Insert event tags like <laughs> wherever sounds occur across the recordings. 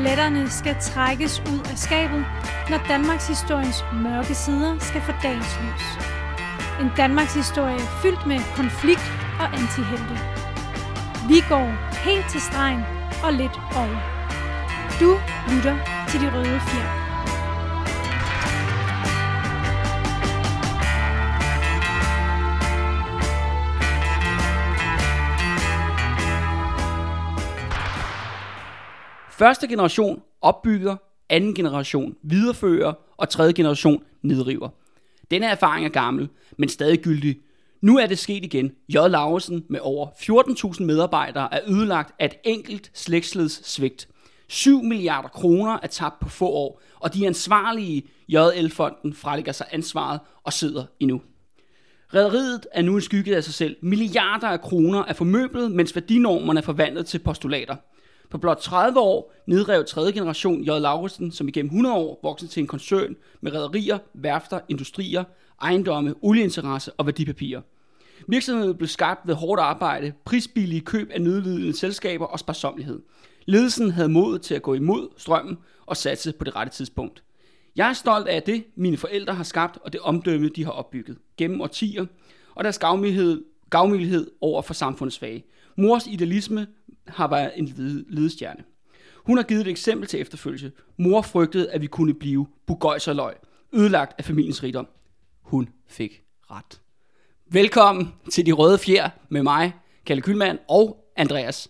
Skeletterne skal trækkes ud af skabet, når Danmarks historiens mørke sider skal få dagens lys. En Danmarks historie fyldt med konflikt og antihelte. Vi går helt til stregen og lidt over. Du lytter til De Røde Fjer. Første generation opbygger, anden generation viderefører, og tredje generation nedriver. Denne erfaring er gammel, men stadig gyldig. Nu er det sket igen. J. Laursen med over 14.000 medarbejdere er ødelagt af et enkelt slægtsleds svigt. 7 milliarder kroner er tabt på få år, og de ansvarlige JL-fonden frelægger sig ansvaret og sidder endnu. Rederiet er nu en skygge af sig selv. Milliarder af kroner er formøblet, mens værdinormerne er forvandlet til postulater. På blot 30 år nedrev tredje generation J. Lauritsen, som igennem 100 år voksede til en koncern med rædderier, værfter, industrier, ejendomme, olieinteresse og værdipapirer. Virksomheden blev skabt ved hårdt arbejde, prisbillige køb af nødlidende selskaber og sparsomlighed. Ledelsen havde mod til at gå imod strømmen og satse på det rette tidspunkt. Jeg er stolt af det, mine forældre har skabt, og det omdømme, de har opbygget gennem årtier, og deres gavmildhed, gavmildhed over for samfundets svage. Mors idealisme har været en ledestjerne. Hun har givet et eksempel til efterfølgelse. Mor frygtede, at vi kunne blive bugøjserløg, ødelagt af familiens rigdom. Hun fik ret. Velkommen til De Røde Fjer med mig, Kalle Kylmand og Andreas.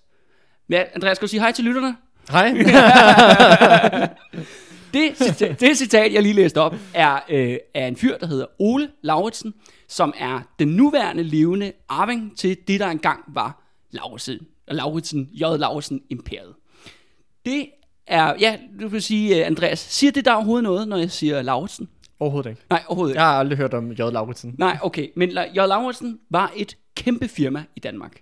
Ja, Andreas, skal du sige hej til lytterne? Hej. <laughs> Det citat, det citat, jeg lige læste op, er øh, af en fyr, der hedder Ole Lauritsen, som er den nuværende levende arving til det, der engang var Lauritsen, Lauritsen J. Lauritsen Imperiet. Det er, ja, du vil sige, øh, Andreas, siger det der overhovedet noget, når jeg siger Lauritsen? Overhovedet ikke. Nej, overhovedet ikke. Jeg har aldrig hørt om J. Lauritsen. Nej, okay, men J. Lauritsen var et kæmpe firma i Danmark.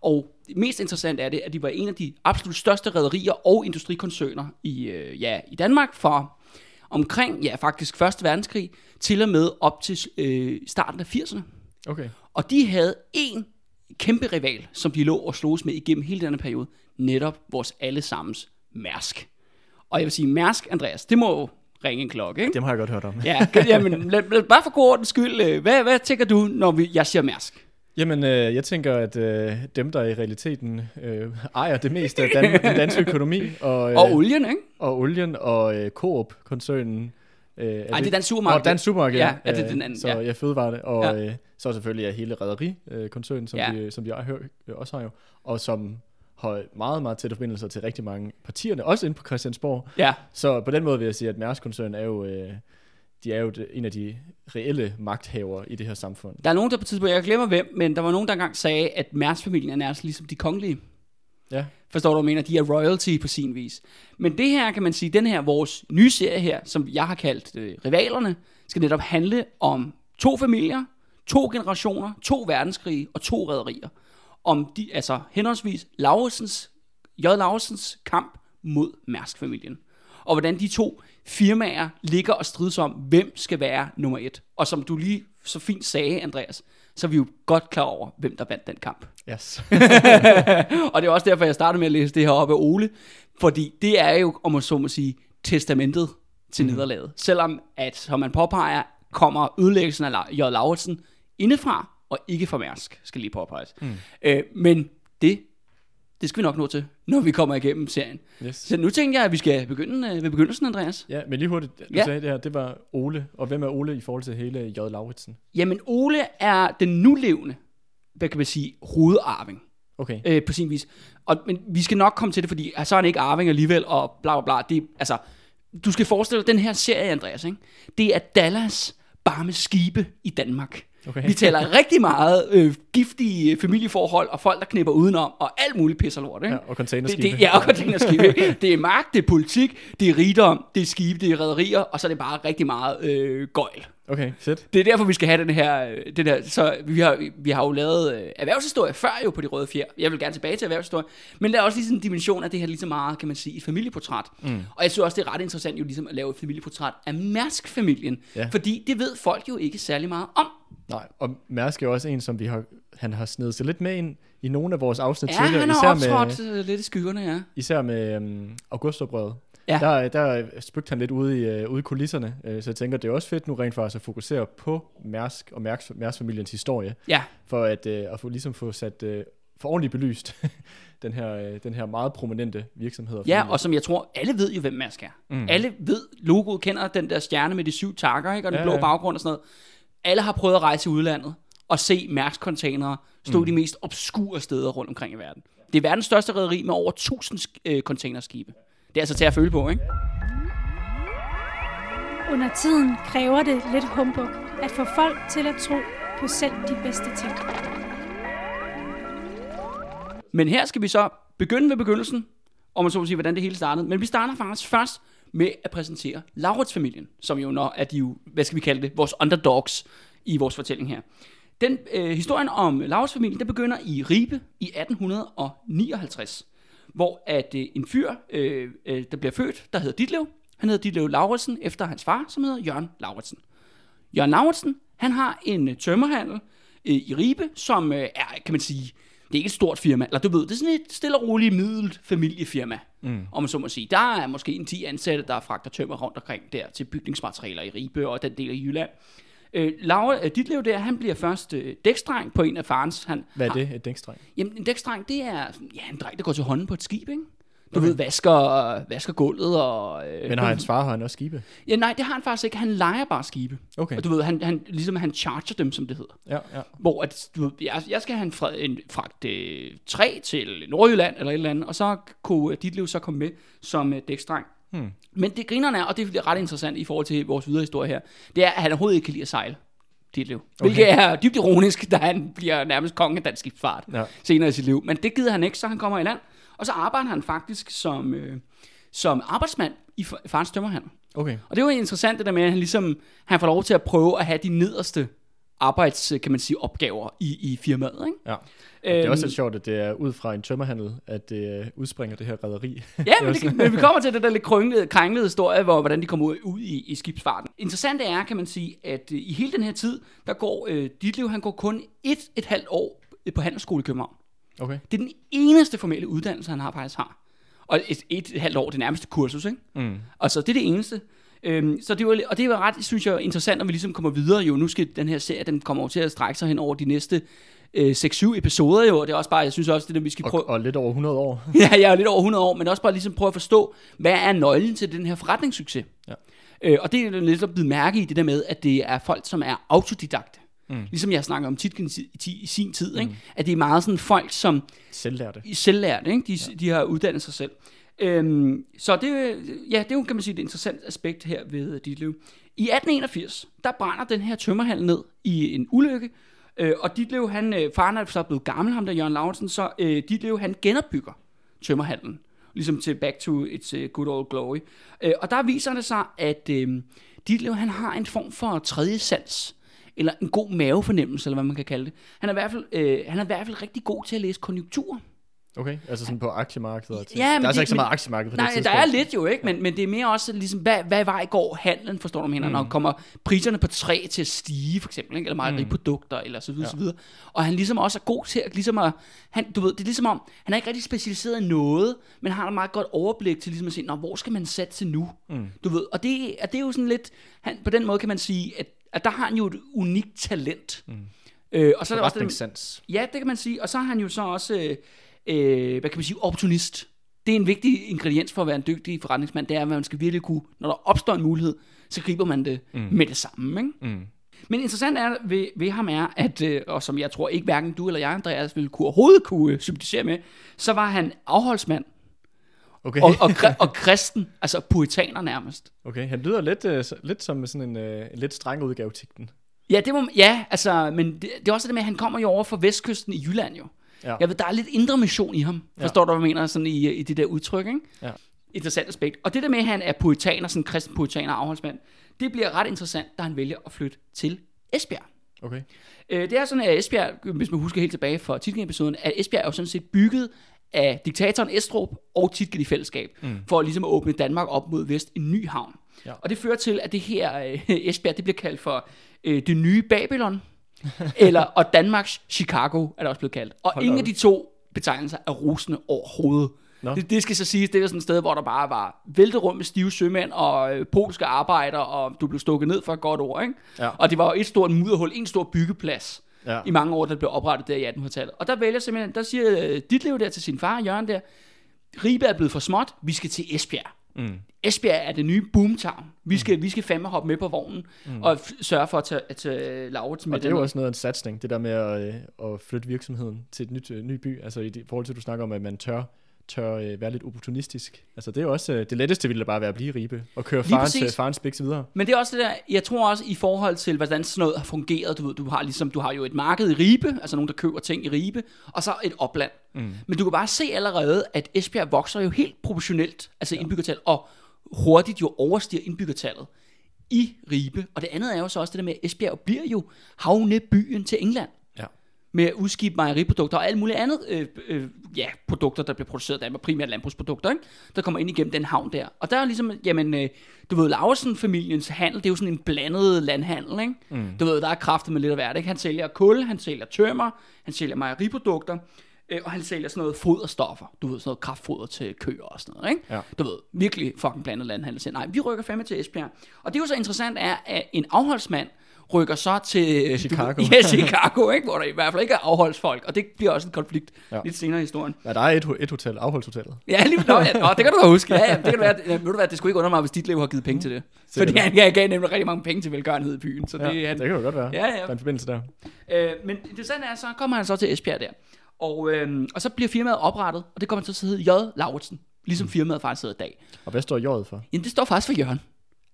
Og det mest interessant er det, at de var en af de absolut største rædderier og industrikoncerner i, øh, ja, i Danmark for omkring, ja faktisk 1. verdenskrig, til og med op til øh, starten af 80'erne. Okay. Og de havde en kæmpe rival, som de lå og sloges med igennem hele denne periode, netop vores allesammens Mærsk. Og jeg vil sige, Mærsk, Andreas, det må jo ringe en klokke, ikke? Dem har jeg godt hørt om. Ja, jamen, <laughs> lad, lad, bare for god ordens skyld, øh, hvad, hvad tænker du, når vi, jeg siger Mærsk? Jamen, øh, jeg tænker, at øh, dem, der i realiteten øh, ejer det meste af Dan- den danske økonomi, og, øh, Og olien, ikke? og olien og øh, Coop-koncernen. Øh, er Ej, det er Dansk Supermarked. Og Dansk Supermarked, Ja, ja, det er den anden, Så ja. fødevare, og Ja. øh, så selvfølgelig er hele Rederi-koncernen, som, Ja. de, som de har, øh, også har jo, og som har meget, meget tætte forbindelser til rigtig mange partierne, også inde på Christiansborg. Ja, Så på den måde vil jeg sige, at Mærsk-koncernen er jo, øh, de er jo det- en af de reelle magthavere i det her samfund. der er nogen, der på et tidspunkt, jeg glemmer hvem, men der var nogen, der engang sagde, at Mærsk-familien er nærmest ligesom de kongelige. Ja. Forstår du, hvad jeg mener? De er royalty på sin vis. Men det her, kan man sige, den her, vores nye serie her, som jeg har kaldt øh, Rivalerne, skal netop handle om to familier, to generationer, to verdenskrige og to rædderier. Om de, altså henholdsvis Laurensens, J. Laurensens kamp mod Mærsk-familien. Og hvordan de to firmaer ligger og strides om, hvem skal være nummer et. Og som du lige så fint sagde, Andreas, så er vi jo godt klar over, hvem der vandt den kamp. Yes. <laughs> og det er også derfor, jeg startede med at læse det her op af Ole. Fordi det er jo, om man så må sige, testamentet til mm. nederlaget. Selvom at, som man påpeger, kommer ødelæggelsen af J. Lauritsen indefra, og ikke fra Mærsk, skal lige påpeges. Mm. Øh, men det, det skal vi nok nå til, når vi kommer igennem serien. yes. Så nu tænker jeg, at vi skal begynde øh, ved begyndelsen, Andreas. Ja, men lige hurtigt, du Ja. sagde det her, det var Ole. Og hvem er Ole i forhold til hele J. Lauritsen? Jamen, Ole er den nulevende, hvad kan man sige, hovedarving. Okay. øh, på sin vis. Og, men vi skal nok komme til det, fordi så er han ikke arving alligevel, og bla bla bla. Det, altså, du skal forestille dig den her serie, Andreas, ikke? det er Dallas bare med skibe i Danmark. Okay. Vi taler <laughs> rigtig meget øh, giftige familieforhold, og folk, der knipper udenom, og alt muligt pisser lort. Ikke? Ja, og containerskibe. Det, det, ja, og containerskibe. <laughs> det er magt, det er politik, det er rigdom, det er skibe, det er rædderier, og så er det bare rigtig meget øh, gøjl. Okay, fedt. Det er derfor, vi skal have den her, øh, det der, så vi har, vi har jo lavet øh, erhvervshistorie før jo på de røde fjer. Jeg vil gerne tilbage til erhvervshistorie. Men der er også lige sådan en dimension af det her lige så meget, kan man sige, et familieportræt. Mm. Og jeg synes også, det er ret interessant jo ligesom at lave et familieportræt af Mærsk-familien. Ja. Fordi det ved folk jo ikke særlig meget om. Nej, og Mærsk er jo også en, som vi har, han har snedet sig lidt med ind i nogle af vores afsnit Ja, tidligere. han har især optrådt med, øh, lidt i skyggerne, ja. især med um, Augustoprøvet. Ja. Der, der spøgte han lidt ude i, uh, ude i kulisserne, uh, så jeg tænker, det er også fedt nu rent faktisk at fokusere på Mærsk og Mærsk, Mærsk-familiens historie, Ja, for at, uh, at få, ligesom få sat uh, for ordentligt belyst <laughs> den, her, uh, den her meget prominente virksomhed. og ja familie. og som jeg tror, alle ved jo, hvem Mærsk er. Mm. Alle ved, logoet kender den der stjerne med de syv takker, ikke? og den Ja, blå ja. baggrund og sådan noget. Alle har prøvet at rejse i udlandet og se Mærsk-containere stå mm. de mest obskure steder rundt omkring i verden. Det er verdens største rederi med over 1000 sk- øh, containerskibe. Det er altså til at føle på, ikke? Under tiden kræver det lidt humbug at få folk til at tro på selv de bedste ting. Men her skal vi så begynde ved begyndelsen, om man så må sige, hvordan det hele startede. Men vi starter faktisk først med at præsentere Laurits-familien, som jo når er de jo, hvad skal vi kalde det, vores underdogs i vores fortælling her. Den øh, historien om Laurits-familien, der begynder i Ribe i 1859, hvor at øh, en fyr, øh, øh, der bliver født, der hedder Ditlev, han hedder Ditlev Lauritsen efter hans far, som hedder Jørgen Lauritsen. Jørgen Lauritsen, han har en øh, tømmerhandel øh, i Ribe, som øh, er, kan man sige, det er ikke et stort firma, eller du ved, det er sådan et stille og roligt middelt familiefirma, mm. om man så må sige. Der er måske en 10 ansatte, der fragter tømmer rundt omkring der til bygningsmaterialer i Ribe og den del af Jylland. Øh, Laura, øh, Ditlev der, han bliver først øh, dækstreng på en af farens. Han Hvad er har- det, et dækstreng? Jamen, en dækstreng, det er ja, en dreng, der går til hånden på et skib, ikke? Du okay. ved, vasker, vasker gulvet og... Øh, Men har hans far har han også skibe? Ja, nej, det har han faktisk ikke. Han leger bare skibe. Okay. Og du ved, han, han, ligesom han charger dem, som det hedder. Ja, ja. Hvor at, du ved, jeg, jeg skal have en, fra, en fragt øh, træ til Nordjylland eller et eller andet, og så kunne dit liv så komme med som øh, dækstreng. Hmm. Men det grinerne er, og det er ret interessant i forhold til vores videre historie her, det er, at han overhovedet ikke kan lide at sejle. Dit liv. Hvilket er dybt ironisk, da han bliver nærmest konge af dansk skibsfart Ja. senere i sit liv. Men det gider han ikke, så han kommer i land. Og så arbejder han faktisk som, øh, som arbejdsmand i fa- farens tømmerhandel. Okay. Og det er jo interessant det der med, at han ligesom han får lov til at prøve at have de nederste arbejds, kan man sige, opgaver i, i firmaet. Ikke? Ja. Det er også Øhm, lidt sjovt, at det er ud fra en tømmerhandel, at det øh, udspringer det her rederi. Ja, <laughs> men, det, men vi kommer til det der lidt krynglede, krænglede historie, hvor, hvordan de kommer ud, ud i, i skibsfarten. Interessant er, kan man sige, at øh, i hele den her tid, der går øh, Ditlev, han går kun et, et halvt år øh, på handelsskole i København. Okay. Det er den eneste formelle uddannelse, han har faktisk har. Og et, et, et halvt år, det nærmeste kursus, ikke? Mm. Altså, det er det eneste. Øhm, så det var, og det var ret, synes jeg, interessant, når vi ligesom kommer videre. Jo, nu skal den her serie, den kommer over til at strække sig hen over de næste øh, 6-7 episoder jo. Og det er også bare, jeg synes også, det er, vi skal prøve... Og, og lidt over 100 år. <laughs> Ja, jeg er lidt over 100 år, men også bare ligesom prøve at forstå, hvad er nøglen til den her forretningssucces? Ja. Øh, og det er lidt at blive mærke i det der med, at det er folk, som er autodidakte. Mm. Ligesom jeg snakker om tit i, sin tid, ikke? at det er meget sådan folk, som Selvlærte. selvlærte, ikke? De, ja. de har uddannet sig selv. Øhm, så det, ja, det er jo, kan man sige, et interessant aspekt her ved øh, dit liv. I 1881, der brænder den her tømmerhandel ned i en ulykke, øh, og Ditlev, han, øh, faren er så blevet gammel, ham der Jørgen Lauritsen, så øh, Ditlev, han genopbygger tømmerhallen, ligesom til Back to its uh, good old glory. Øh, og der viser det sig, at øh, Ditlev, han har en form for tredje sans, eller en god mavefornemmelse, eller hvad man kan kalde det. Han er i hvert fald, øh, han er i hvert fald rigtig god til at læse konjunkturer. Okay, altså sådan på aktiemarkedet. Ja, der men er altså det- ikke så men- meget aktiemarked på Nej, det der tidspunkt. er lidt jo, ikke? Men, men det er mere også ligesom, hvad, hvad vej går handlen, forstår du, mener, mm. når kommer priserne på træ til at stige, for eksempel, ikke? eller mejeriprodukter, mm. eller så videre, ja. så videre. Og han ligesom også er god til at, ligesom at, han, du ved, det er ligesom om, han er ikke rigtig specialiseret i noget, men har et meget godt overblik til ligesom at sige, Nå, hvor skal man sætte til nu? Mm. Du ved, og det, og det er jo sådan lidt, han, på den måde kan man sige, at, at der har han jo et unikt talent. Mm. Øh, og så er der også det. Ja, det kan man sige. Og så er han jo så også, øh, øh, hvad kan man sige, opportunist. Det er en vigtig ingrediens for at være en dygtig forretningsmand, det er, at man skal virkelig kunne, når der opstår en mulighed, så griber man det mm. med det samme. Ikke? Mm. Men interessant er ved, ved ham er, at, øh, og som jeg tror ikke hverken du eller jeg, Andreas, ville kunne overhovedet kunne øh, sympatisere med, så var han afholdsmand Okay. og, og, og kristen, altså puritaner nærmest. okay, han lyder lidt, uh, lidt som sådan en uh, lidt streng udgave af Tigten. Ja, det må, ja, altså, men det, det er også det med, at han kommer jo over fra vestkysten i Jylland jo. Ja. Jeg ved, der er lidt indre mission i ham. Ja. Forstår du, hvad jeg mener sådan i, i det der udtryk, ikke? Ja. interessant aspekt. Og det der med, at han er poetaner, sådan en kristen poetaner og afholdsmand, det bliver ret interessant, da han vælger at flytte til Esbjerg. Okay. Øh, det er sådan, at Esbjerg, hvis man husker helt tilbage fra Titgen-episoden, at Esbjerg er jo sådan set bygget af diktatoren Estrup og Titgen i fællesskab, mm. for ligesom at åbne Danmark op mod vest en ny havn. Ja. Og det fører til, at det her øh, <laughs> Esbjerg, det bliver kaldt for øh, det nye Babylon, <laughs> eller, og Danmarks Chicago er det også blevet kaldt. Og Hold ingen da af de to betegnelser er rosende overhovedet. Nå. Det, det skal så siges, det er sådan et sted, hvor der bare var væltet rum med stive sømænd og øh, polske arbejdere, og du blev stukket ned for et godt ord, ikke? Ja. Og det var jo et stort mudderhul, en stor byggeplads Ja. i mange år, der blev oprettet der i 1800-tallet. Og der vælger simpelthen, der siger øh, Ditlev der til sin far, Jørgen der, Ribe er blevet for småt, vi skal til Esbjerg. Mm. Esbjerg er det nye boomtown. Vi skal, vi skal fandme hoppe med på vognen, mm. og f- sørge for at tage, at tage Laurits med Og det er jo også noget af en satsning, det der med at, øh, at flytte virksomheden til et nyt øh, ny by. Altså i det- i forhold til, at du snakker om, at man tør, tør øh, være lidt opportunistisk. Altså det er jo også, øh, det letteste ville bare være at blive Ribe, og køre Lige farens, øh, farens biks videre. Men det er også det der, jeg tror også i forhold til, hvordan sådan noget har fungeret, du ved, du har ligesom, du har jo et marked i Ribe, altså nogen, der køber ting i Ribe, og så et opland. Mm. Men du kan bare se allerede, at Esbjerg vokser jo helt proportionelt, altså ja. indbyggertal, og hurtigt jo overstiger indbyggertallet i Ribe. Og det andet er jo så også det der med, at Esbjerg bliver jo havnebyen til England. Med at udskibe mejeriprodukter og alt muligt andet øh, øh, ja, produkter, der bliver produceret i Danmark, primært landbrugsprodukter, ikke? der kommer ind igennem den havn der. Og der er ligesom, jamen, øh, du ved, Laursen-familiens handel, det er jo sådan en blandet landhandel, ikke? Mm. Du ved, der er kraftet med lidt af hvert, ikke? Han sælger kul, han sælger tømmer, han sælger mejeriprodukter, øh, og han sælger sådan noget foderstoffer, du ved, sådan noget kraftfoder til køer og sådan noget, ikke? Ja. Du ved, virkelig fucking blandet landhandel. Nej, vi rykker fandme til Esbjerg. Og det er jo så interessant er, at en afholdsmand rykker så til Chicago. Du, ja, Chicago, ikke? hvor der i hvert fald ikke er afholdsfolk, og det bliver også en konflikt ja. Ja. lidt senere i historien. Ja, der er et, et hotel, afholdshotellet. Ja, lige nå, ja, nå, det kan du da huske. Ja, ja, det kan du være, ja, du hvad, det skulle ikke under mig, hvis dit liv har givet penge til det. Fordi Sikkert. han, han gav nemlig rigtig mange penge til velgørenhed i byen. Så Ja, det, han, det kan jo godt være. Ja, ja. Der er en forbindelse der. Øh, men det sådan er, så kommer han så til Esbjerg der. Og, øh, og så bliver firmaet oprettet, og det kommer til at hedde J. Lauritsen. Ligesom firmaet faktisk hedder i dag. Og hvad står J'et for? Jamen, det står faktisk for Jørgen.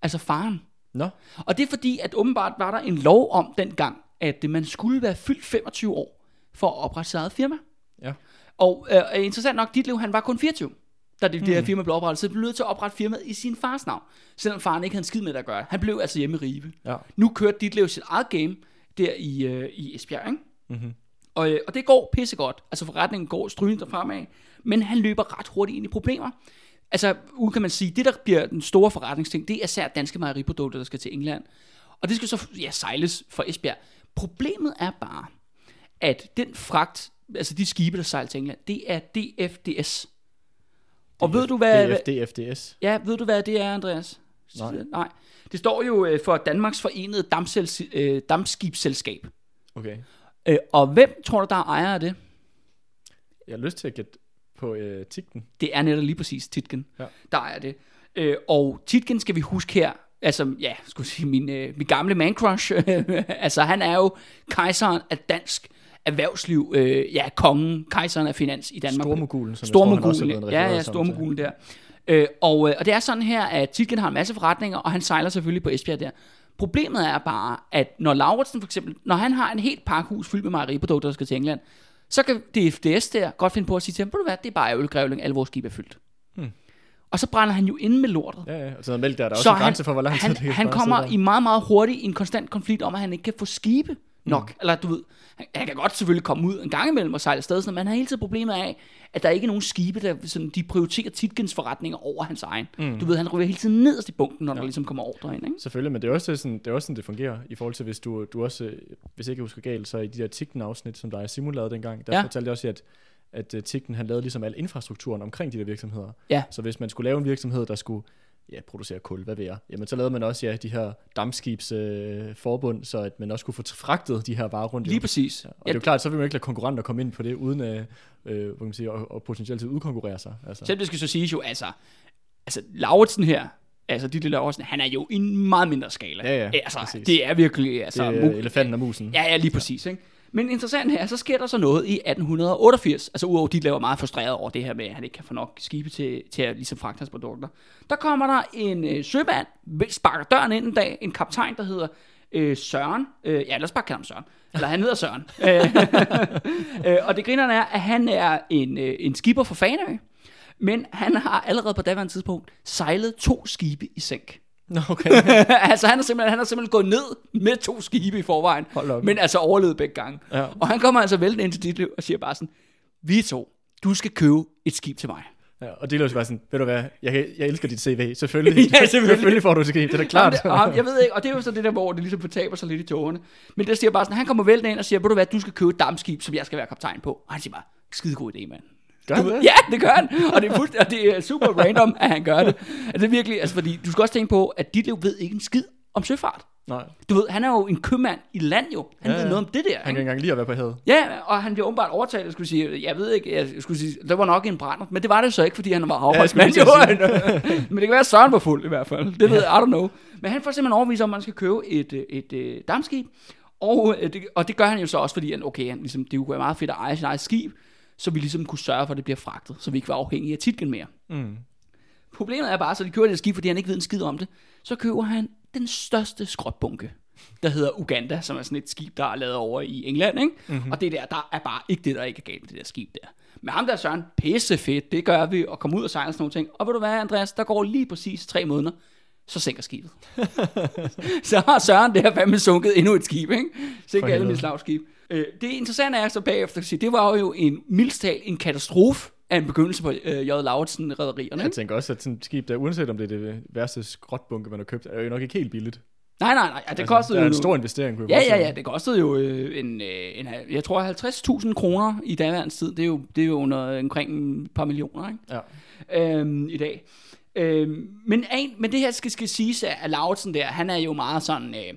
Altså faren. Nå, Og det er fordi, at åbenbart var der en lov om dengang, at man skulle være fyldt 25 år for at oprette sit eget firma. ja. Og øh, interessant nok, Ditlev, han var kun 24, da det, det her firma blev oprettet. Så han blev nødt til at oprette firmaet i sin fars navn, selvom faren ikke havde en skid med det at gøre. Han blev altså hjemme i Ribe. Ja. Nu kørte Ditlev sit eget game der i, øh, i Esbjerg, ikke? Mm-hmm. Og, øh, og det går pissegodt. Altså forretningen går strygende fremad. Men han løber ret hurtigt ind i problemer. Altså, ud kan man sige, det der bliver den store forretningsting, det er især danske mejeriprodukter, der skal til England. Og det skal så ja, sejles fra Esbjerg. Problemet er bare, at den fragt, altså de skibe, der sejler til England, det er DFDS. Og ved du hvad... DFDFDS. Ja, ved du hvad det er, Andreas? Nej. Nej. Det står jo øh, for Danmarks Forenede Damsels, øh. Okay. Øh, og hvem tror du, der er ejer af det? Jeg har lyst til at gætte på øh, Tigten. Det er netop lige præcis Titgen, Ja. der er det. Øh, og Titgen skal vi huske her, altså ja, skulle sige, min, øh, min gamle man crush, <laughs> altså han er jo kejseren af dansk erhvervsliv, øh, ja, kongen, kejseren af finans i Danmark. Stormogulen, som jeg tror, Stormogulen, ja, ja. Stormogulen der. Øh, og, øh, og det er sådan her, at Titgen har en masse forretninger, og han sejler selvfølgelig på Esbjerg der. Problemet er bare, at når Lauritsen for eksempel, når han har en helt pakhus fyldt med mejeriprodukter, der skal til England, så kan DFDS der godt finde på at sige til ham, du hvad, det er bare ølgrævling, alle vores skibe er fyldt. Hmm. Og så brænder han jo ind med lortet. Ja, ja. Og noget mælk der, der er så også en grænse for, hvor lang tid han, det han kommer i meget, meget hurtigt i en konstant konflikt om, at han ikke kan få skibe nok. Mm. Eller du ved, han, han kan godt selvfølgelig komme ud en gang imellem og sejle afsted, sådan, men han har hele tiden problemet af, at der ikke er nogen skibe, der sådan, de prioriterer Titgens forretninger over hans egen. Mm. Du ved, han ryger hele tiden nederst i bunken, når ja. der ligesom kommer ordre ind. Ikke? Selvfølgelig, men det er også sådan, det, er også sådan, det fungerer i forhold til, hvis du, du også, øh, hvis jeg ikke husker galt, så i de der Tigten-afsnit, som der er Simon lavede dengang, der Ja. fortalte jeg også, at, at uh, Tigten han lavede ligesom al infrastrukturen omkring de der virksomheder. Ja. Så hvis man skulle lave en virksomhed, der skulle ja, producere kul, hvad ved jeg, jamen så lavede man også ja, de her dammskibs øh, forbund, så at man også kunne få fragtet de her varer rundt. Lige præcis. Ja, og det er jo klart, så vil man ikke lade konkurrenter komme ind på det, uden øh, øh, hvad kan man sige, og, og potentielt til at udkonkurrere sig. Altså. Selv det skal så siges jo, altså, altså Lauritsen her, altså Ditte Lauritsen, han er jo i en meget mindre skala. Ja, ja, altså, præcis. det er virkelig, altså, det mu- er elefanten og musen. Ja, ja, lige præcis. Ikke? Men interessant her, så sker der så noget i 1888. Altså udover, de laver meget frustreret over det her med, at han ikke kan få nok skibe til, til at ligesom fragte hans produkter. Der kommer der en øh, sømand, sparker døren ind en dag, en kaptajn, der hedder øh, Søren. Øh, ja, lad os bare kalde ham Søren. Eller han hedder Søren. <laughs> øh, <laughs> øh, og det grinerne er, at han er en, øh, en skipper fra Fanø. Men han har allerede på daværende tidspunkt sejlet to skibe i sænk. Nå, okay. <laughs> altså han er, simpelthen, han er simpelthen gået ned med to skibe i forvejen, men altså overlevet begge gange. Ja. Og han kommer altså væltende ind til dit liv og siger bare sådan, vi to, du skal købe et skib til mig. ja, og det er bare sådan, ved du hvad, jeg, jeg elsker dit CV, selvfølgelig. <laughs> Ja, selvfølgelig. selvfølgelig får du et skib, det er da klart. Jamen, det, og, jeg ved ikke, og det er jo så det der, hvor det ligesom fortaber sig lidt i tårerne. Men der siger bare sådan, han kommer væltende ind og siger, ved du hvad, du skal købe et dammskib, som jeg skal være kaptajn på. Og han siger bare, skide god idé, mand. Gør han det? Ja, det gør han. Og det er, fuldt, og det er super random, at han gør det. Altså, det er virkelig, altså, fordi du skal også tænke på, at dit liv ved ikke en skid om søfart. Nej, Du ved, han er jo en købmand i land jo. Han Ja, ved noget om det der. han kan ikke? engang lide at være på havet. Ja, og han bliver åbenbart overtalt, jeg skulle sige, jeg ved ikke, jeg skulle sige, det var nok en brænder, men det var det så ikke, fordi han var afholdsmand. skulle Ja, lige <laughs> men det kan være, at Søren var fuld i hvert fald. Det ved jeg, I don't know. Men han får simpelthen overvist, om man skal købe et, øh, et, et dammskib, og, øh, det, og det gør han jo så også, fordi han, okay, han, ligesom, det kunne være meget fedt at eje sit eget skib, så vi ligesom kunne sørge for, at det bliver fragtet, så vi ikke var afhængige af titlen mere. Mm. Problemet er bare, så de køber det skib, fordi han ikke ved en skid om det. Så køber han den største skrotbunke, der hedder Uganda, som er sådan et skib, der er lavet over i England. Ikke? Mm-hmm. Og det der, der er bare ikke det, der ikke er galt med det der skib der. Men ham der Søren, pisse fedt, det gør vi, og komme ud og sejle sådan nogle ting. Og ved du hvad, Andreas, der går lige præcis tre måneder, så sænker skibet. <laughs> så har Søren der fandme sunket endnu et skib, ikke? Så ikke alle mit slagskib. Øh, det interessante er så bagefter at sige, det var jo en mildstalt en katastrofe af en begyndelse på øh, J. Lauritsen rædderierne. Jeg tænker også, at sådan et skib der, uanset om det er det værste skrotbunke, man har købt, er jo nok ikke helt billigt. Nej, nej, nej, ja, det Altså, kostede er jo en stor investering, kunne Ja, ja, ja, det kostede jo øh, en, øh, en, jeg tror 50.000 kroner i daværende tid. Det er jo, det er jo under, omkring et par millioner, ikke? Ja. øhm, i dag. Øhm, men, en, men det her skal, skal siges, at Lauritsen der, han er jo meget sådan, øh,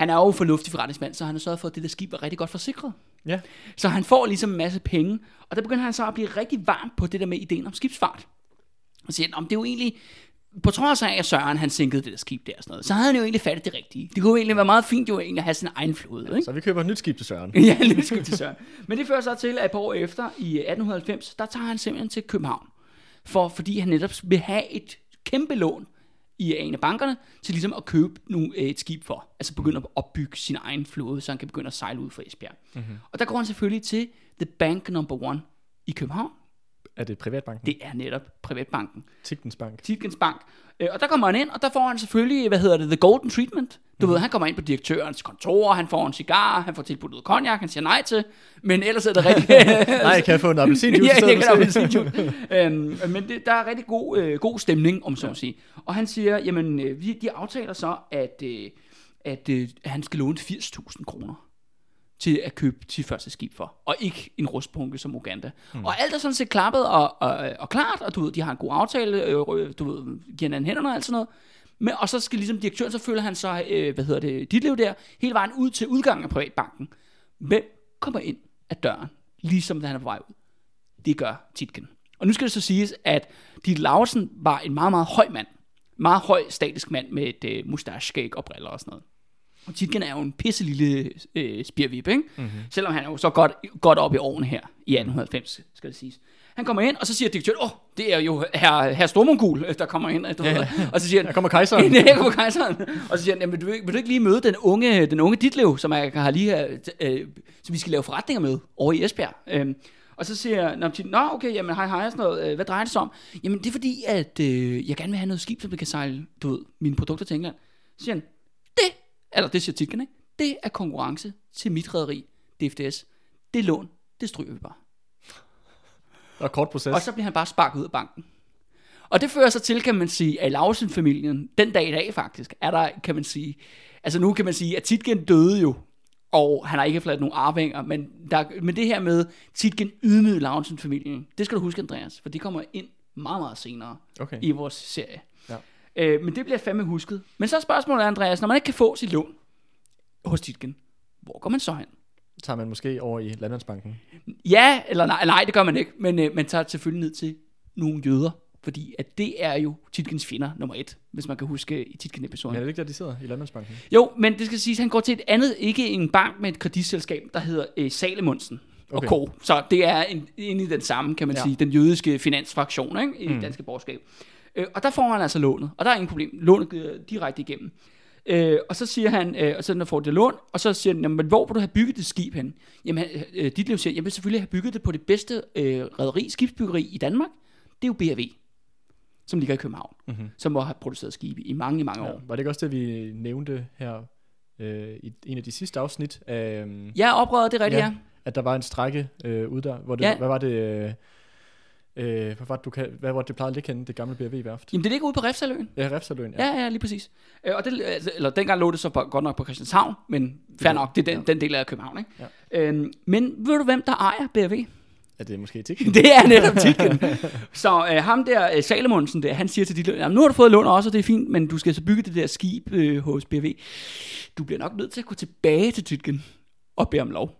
han er jo fornuftig forretningsmand, så han har sørget for, at det der skib var rigtig godt forsikret. Ja. Så han får ligesom en masse penge, og der begynder han så at blive rigtig varm på det der med ideen om skibsfart. Og siger, om det er jo egentlig, på trods af, at Søren han sænkede det der skib der og sådan noget, så havde han jo egentlig fattet det rigtige. Det kunne jo egentlig være meget fint jo egentlig at have sin egen flåde, ikke? Så vi køber et nyt skib til Søren. <laughs> ja, lidt skib til Søren. Men det fører så til, at et par år efter, i 1890, der tager han simpelthen til København. For, fordi han netop vil have et kæmpe lån i en af bankerne, til ligesom at købe nogle, øh, et skib for. Altså begynde at opbygge sin egen flåde, så han kan begynde at sejle ud fra Esbjerg. Mm-hmm. Og der går han selvfølgelig til The Bank Number One i København. Er det privatbanken? Det er netop Privatbanken. Tigtens Bank. Tietgens Bank. Øh, Og der kommer han ind, og der får han selvfølgelig, hvad hedder det, The Golden Treatment. Du ved, han kommer ind på direktørens kontor, han får en cigar, han får tilbudt noget cognac, han siger nej til, men ellers er det rigtig... <laughs> Nej, kan jeg få en <laughs> appelsinjuice ja, jeg kan appelsinjuice. <laughs> øhm, men det, der er rigtig god, øh, god stemning, om så at sige. Og han siger, jamen, øh, vi, de aftaler så, at, øh, at, øh, at han skal låne 80.000 kroner til at købe sit første skib for, og ikke en rustbunke som Uganda. Mm. Og alt er sådan set klappet og, og, og klart, og du ved, de har en god aftale, øh, øh, du ved, giver hinanden hænderne og alt sådan noget. Men, og så skal ligesom direktøren, så føler han så, øh, hvad hedder det, dit liv der, hele vejen ud til udgangen af privatbanken. Hvem kommer ind af døren, ligesom da han er på vej ud? Det gør Titken. Og nu skal det så siges, at Dit Lausen var en meget, meget høj mand. Meget høj, statisk mand med et øh, mustache og briller og sådan noget. Og Titken er jo en pisse lille øh, spirvip, ikke? Mm-hmm. Selvom han er jo så godt, godt op i årene her i 1890, skal det siges. Han kommer ind, og så siger direktøren, åh, oh, det er jo herr, herr Stormongul, der kommer ind. Du ja. <laughs> Og så siger han, Der kommer kejseren. <laughs> Ja, kommer kejseren. Og så siger han, vil, du, ikke- vil du ikke lige møde den unge, den unge Ditlev, som jeg har lige, øh, øh, som vi skal lave forretninger med over i Esbjerg. Øhm, og så siger jeg, "Nå, okay, jamen hej, hej, sådan noget. Øh, Hvad drejer det sig om? Jamen, det er fordi, at øh, jeg gerne vil have noget skib, som vi kan sejle, du ved, mine produkter til England. Så siger han, eller det siger Titken, ikke? Det er konkurrence til mit rederi, DFDS. Det er lån, det stryger vi bare. Og kort proces. Og så bliver han bare sparket ud af banken. Og det fører så til, kan man sige, at Lausen-familien, den dag i dag faktisk, er der, kan man sige, altså nu kan man sige, at Titgen døde jo, og han har ikke forladt nogen arvinger, men, der, men det her med Titgen ydmygede Lausen-familien, det skal du huske, Andreas, for de kommer ind meget, meget senere Okay. i vores serie. Øh, men det bliver fandme husket. Men så er spørgsmålet, Andreas, når man ikke kan få sit lån hos Titgen, hvor går man så hen? tager man måske over i Landmandsbanken. Ja, eller nej, nej, det gør man ikke, men øh, man tager selvfølgelig ned til nogle jøder, fordi at det er jo Titkens fjender nummer et, hvis man kan huske i Titken-episoden. Men er det ikke der, de sidder i Landmandsbanken? Jo, men det skal siges, at han går til et andet, ikke en bank, men et kreditselskab, der hedder øh, Salemundsen okay. Og Co. Så det er en, en i den samme, kan man. Ja. sige, den jødiske finansfraktion ikke, i mm. det danske borgerskab. Øh, og der får han altså lånet, og der er ingen problem. Lånet går direkte igennem. Øh, og så siger han, øh, og så når får det lån, og så siger han, jamen, hvor vil du have bygget det skib hen? Jamen, øh, dit liv siger, jeg vil selvfølgelig have bygget det på det bedste øh, rederi, skibsbyggeri i Danmark. det er jo BRV, som ligger i København, Mhm. som har produceret skibe i mange, mange Ja. år. Var det ikke også det, vi nævnte her øh, i en af de sidste afsnit? Af, øhm, Ja, oprøret, det er rigtigt, ja. Ja. At der var en strække øh, ude der, hvor det, Ja. hvad var det... Øh, øh, hvad var det, du kan, hvad var det, det plejede at ligge henne, det gamle BRV-værft? Jamen, det ligger ude på Refsaløen. Ja, Refsaløen, Ja, ja, lige præcis. Øh, og det, altså, eller dengang lå det så på, godt nok på Christianshavn, men fair nok, det er den, ja. den del af København, ikke? Ja. Øhm, men ved du, hvem der ejer BRV? Er det måske ikke? <laughs> Det er netop titlen. så øh, ham der, øh, Salomonsen der, han siger til jamen nu har du fået lån også, og det er fint, men du skal så bygge det der skib øh, hos BRV. Du bliver nok nødt til at gå tilbage til titlen og bede om lov.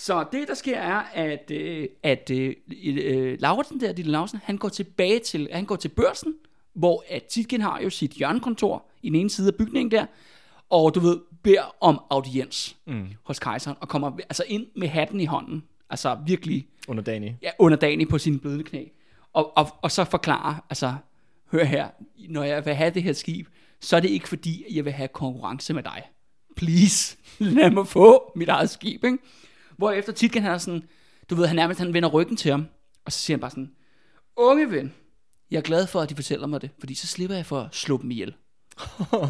Så det, der sker, er, at, øh, at øh, øh, Lauritsen der, Ditlev Lauritsen, han går tilbage til, han går til børsen, hvor at Titgen har jo sit hjørnekontor i den ene side af bygningen der, og du ved, beder om audiens Mm. hos kejseren, og kommer altså ind med hatten i hånden. Altså virkelig Under Dani. ja, underdanig på sine blødende knæ. Og, og, og så forklare, altså, hør her, når jeg vil have det her skib, så er det ikke fordi, jeg vil have konkurrence med dig. Please, lad mig få mit eget skib, ikke? Hvorefter Titgen han er sådan, du ved, han nærmest han vender ryggen til ham, og så siger han bare sådan, unge ven, jeg er glad for, at de fortæller mig det, fordi så slipper jeg for at slå dem ihjel. <laughs>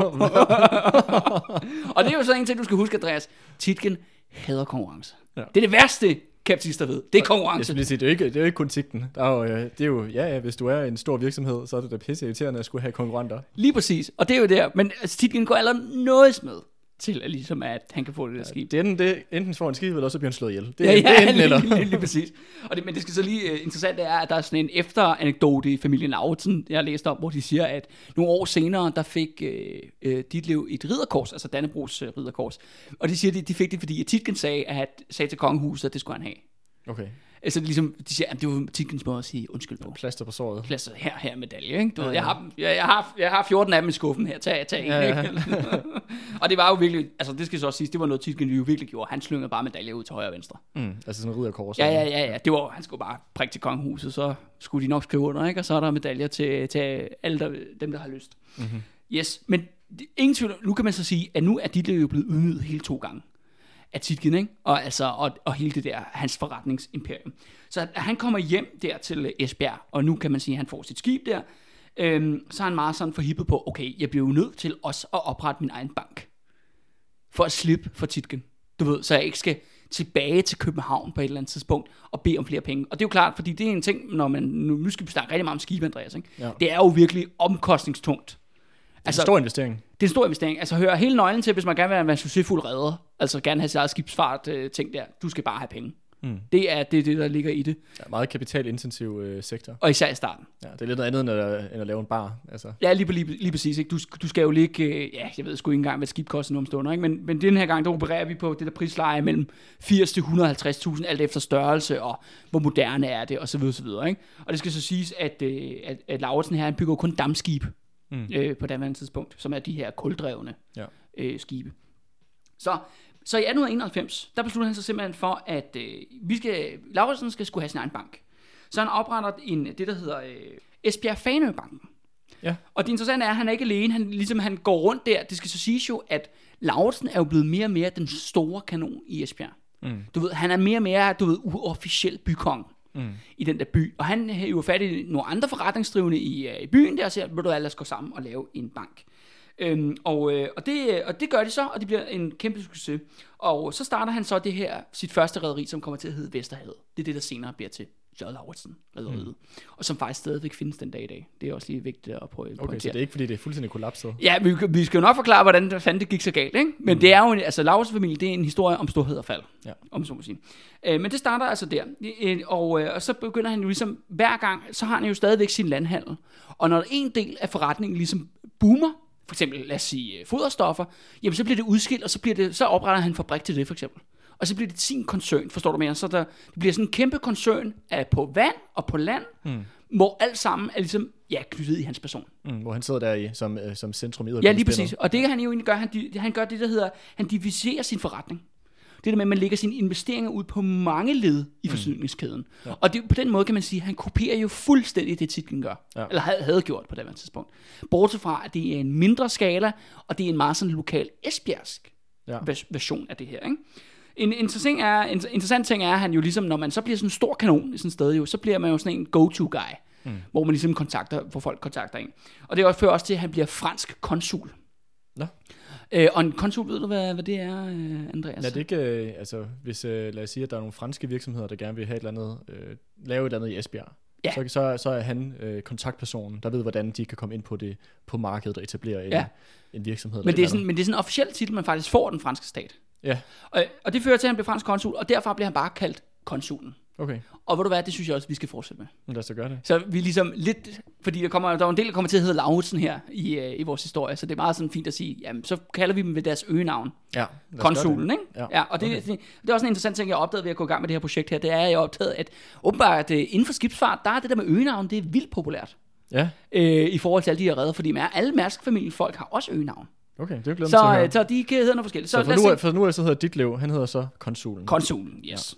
og det er jo så en ting, du skal huske, Andreas. Titgen hader konkurrence. Ja. Det er det værste, kapitalister ved. Det er Jeg konkurrence. lige sige, det er jo ikke, det er jo ikke kun sigten. Der er jo, øh, det er jo, ja, ja, hvis du er en stor virksomhed, så er det da pisse irriterende at skulle have konkurrenter. Lige præcis. Og det er jo der. Men altså, Titgen går allerede noget med til, at, ligesom, at han kan få det der skib. Det enten, det, enten får han skib, eller også bliver han slået ihjel. Det, Ja, er- ja, det er enten eller. lige, lige, præcis. Og det, men det skal så lige uh, interessant det er, at der er sådan en efteranekdote i familien Lauritsen, jeg har læst om, hvor de siger, at nogle år senere, der fik uh, uh, Ditlev et ridderkors, altså Dannebrogs uh, ridderkors. Og de siger, at de, de fik det, fordi at Titgen sagde, at, sagde til kongehuset, at det skulle han have. Okay, Altså ligesom, de siger, at det var Titgens måde at sige undskyld på. plaster på såret. Plads her, her medalje, ikke? Du Ja, ved, jeg, har, jeg, jeg, har, jeg har 14 af dem i skuffen her, tag, tag en, Ja, ja. ikke? <laughs> og det var jo virkelig, altså det skal så også siges, det var noget Titgen jo virkelig gjorde. Han slyngede bare medaljer ud til højre og venstre. Mm, altså sådan en ridderkors. Ja, ja, ja, ja. Det var, han skulle bare prikke til kongehuset, så skulle de nok skrive under, ikke? Og så er der medaljer til, til alle der, dem, der har lyst. Mm-hmm. Yes, men det- ingen tvivl, nu kan man så sige, at nu er Ditlev jo blevet ydmyget hele to gange af Titgen, ikke? Og, altså, og, og hele det der, hans forretningsimperium. Så at han kommer hjem der til Esbjerg, og nu kan man sige, at han får sit skib der, øhm, så er han meget sådan forhippet på, okay, jeg bliver jo nødt til også at oprette min egen bank, for at slippe for Titgen. Du ved, så jeg ikke skal tilbage til København på et eller andet tidspunkt og bede om flere penge. Og det er jo klart, fordi det er en ting, når man, nu, nu skal vi snakke rigtig meget om skib, Andreas, ikke? Ja. Det er jo virkelig omkostningstungt. Altså, stor investering. Det er en stor investering. Altså hør hele nøglen til, hvis man gerne vil være en succesfuld redder. Altså gerne have sit eget skibsfart øh, ting der. Du skal bare have penge. Mm. Det er det, er det der ligger i det. Ja, meget kapitalintensiv øh, sektor. Og især i starten. Ja, det er lidt noget andet, end at, end at lave en bar. Altså. Ja, lige, lige, lige præcis. Ikke? Du, du skal jo ligge, øh, ja, jeg ved sgu ikke engang, hvad et skib koster nu om stunder, ikke? Men, men den her gang, der opererer vi på det der prisleje mellem 80 til 150.000, alt efter størrelse, og hvor moderne er det, og så videre, så videre, ikke? Og det skal så siges, at, øh, at, at Lauritsen her, han bygger jo kun dammskib Mm. øh, på daværende tidspunkt, som er de her kuldrevne Ja. øh, skibe. Så, så i 1891, der beslutter han sig simpelthen for, at øh, vi skal, Lauritsen skal skulle have sin egen bank. Så han opretter en, det, der hedder øh, Esbjerg Fanø Banken. Ja. Og det interessante er, at han er ikke alene. Han, ligesom han går rundt der. Det skal så siges jo, at Lauritsen er jo blevet mere og mere den store kanon i Esbjerg. Mm. Du ved, han er mere og mere, du ved, uofficiel bykong Mm. i den der by. Og han er jo fat i nogle andre forretningsdrivende i, øh, i byen der, og siger, vil du alle gå sammen og lave en bank. Øhm, og, øh, og, det, øh, og det gør de så, og det bliver en kæmpe succes. Og så starter han så det her, sit første rederi, som kommer til at hedde Vesterhavet. Det er det, der senere bliver til J. Lauritsen rederiet. Mm. Og som faktisk stadigvæk findes den dag i dag. Det er også lige vigtigt at prøve Okay, så det er ikke, fordi det er fuldstændig kollapset. Ja, vi, vi skal jo nok forklare, hvordan det fanden det gik så galt, ikke? Men mm. det er jo, en, altså Lauritsen familie, det er en historie om storhed og fald, Ja. om så må sige. Øh, men det starter altså der, Øh, og, øh, og så begynder han jo ligesom, hver gang, så har han jo stadigvæk sin landhandel. Og når en del af forretningen ligesom boomer, for eksempel, lad os sige, øh, foderstoffer, jamen så bliver det udskilt, og så, bliver det, så opretter han en fabrik til det, for eksempel. Og så bliver det sin koncern, forstår du mere? Så der, det bliver sådan en kæmpe koncern af på vand og på land, Mm. hvor alt sammen er ligesom, ja, knyttet i hans person. Mm, hvor han sidder der i, som, øh, som centrum i Ja, lige præcis. Og det han jo egentlig gør, han, han gør det, der hedder, han diviserer sin forretning. Det der med, at man lægger sine investeringer ud på mange led i forsyningskæden. Mm. Ja. Og det, på den måde kan man sige, at han kopierer jo fuldstændig det, titlen gør. Ja. Eller havde, havde gjort på det her tidspunkt. Bortset fra, at det er en mindre skala, og det er en meget sådan lokal esbjergsk Ja. vers- version af det her. Ikke? En interessant, er, en interessant ting er, at han jo ligesom, når man så bliver sådan en stor kanon i sådan et sted, jo, så bliver man jo sådan en go-to-guy, mm. hvor man ligesom kontakter, hvor folk kontakter en. Og det fører også til, at han bliver fransk konsul. Nå. Øh, og en konsul, ved du, hvad, hvad det er, øh, Andreas? Ja, det er ikke, øh, altså, hvis, øh, lad os sige, at der er nogle franske virksomheder, der gerne vil have et eller andet, øh, lave et eller andet i Esbjerg. Ja. Så, så, så er han øh, kontaktpersonen, der ved, hvordan de kan komme ind på det på markedet og etablere en, Ja. en virksomhed. men, det er sådan, men det er sådan en officiel titel, man faktisk får den franske stat. Ja, Og, og det fører til, at han bliver fransk konsul, og derfra bliver han bare kaldt konsulen. okay. Og ved du hvad, det synes jeg også, vi skal fortsætte med. Lad os da gøre det. Så vi ligesom lidt, fordi der, kommer, der er en del, der kommer til at hedde Lauritsen her i, øh, i vores historie, så det er meget sådan fint at sige, jamen så kalder vi dem ved deres øgenavn, Ja, konsulen, ikke? Ja, ja og det, okay. det, det er også en interessant ting, jeg har opdaget ved at gå i gang med det her projekt her, det er, at jeg har opdaget, at åbenbart øh, inden for skibsfart, der er det der med øgenavn, det er vildt populært. det. Ja, Øh, I forhold til alle de her redder, fordi alle Mærsk-familien folk har også øgenavn. Okay, det er glædet mig til Så, øh, så de kan hedde noget forskelligt. Så, Så så for nu, se. er- for nu er så hedder Ditlev, han hedder så konsulen. Konsulen, yes.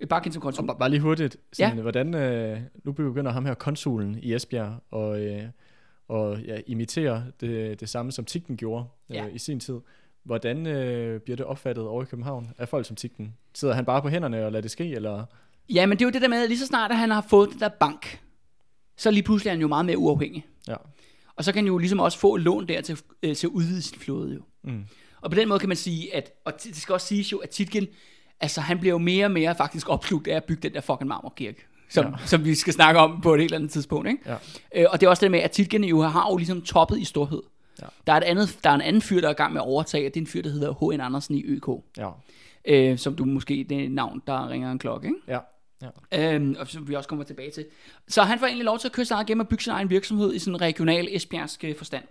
Ja. Bare kendt som konsul. Og bare, lige hurtigt, sådan, Ja. hvordan, øh, nu begynder ham her konsulen i Esbjerg og, øh, og ja, imitere det, det samme, som Tigten gjorde øh, Ja. i sin tid. Hvordan øh, bliver det opfattet over i København af folk som Tigten? Sidder han bare på hænderne og lader det ske, eller? Ja, men det er jo det der med, at lige så snart at han har fået den der bank, så lige pludselig er han jo meget mere uafhængig. Ja. Og så kan han jo ligesom også få lån der til, øh, til at udvide sin flåde jo. Mm. Og på den måde kan man sige, at, og det skal også siges jo, at Titgen, altså han bliver jo mere og mere faktisk opslugt af at bygge den der fucking marmorkirke. Som, ja. som vi skal snakke om på et helt andet tidspunkt. Ikke? Ja. Øh, og det er også det med, at Titgen jo har jo ligesom toppet i storhed. Ja. Der, er et andet, der er en anden fyr, der er i gang med at overtage, og det er en fyr, der hedder H.N. Andersen i ØK. Ja. Øh, som du måske, det er et navn, der ringer en klokke, ikke? Ja ja. Øhm, og som vi også kommer tilbage til. Så han får egentlig lov til at køre sig igennem og bygge sin egen virksomhed i sådan en regional esbjergsk øh, forstand.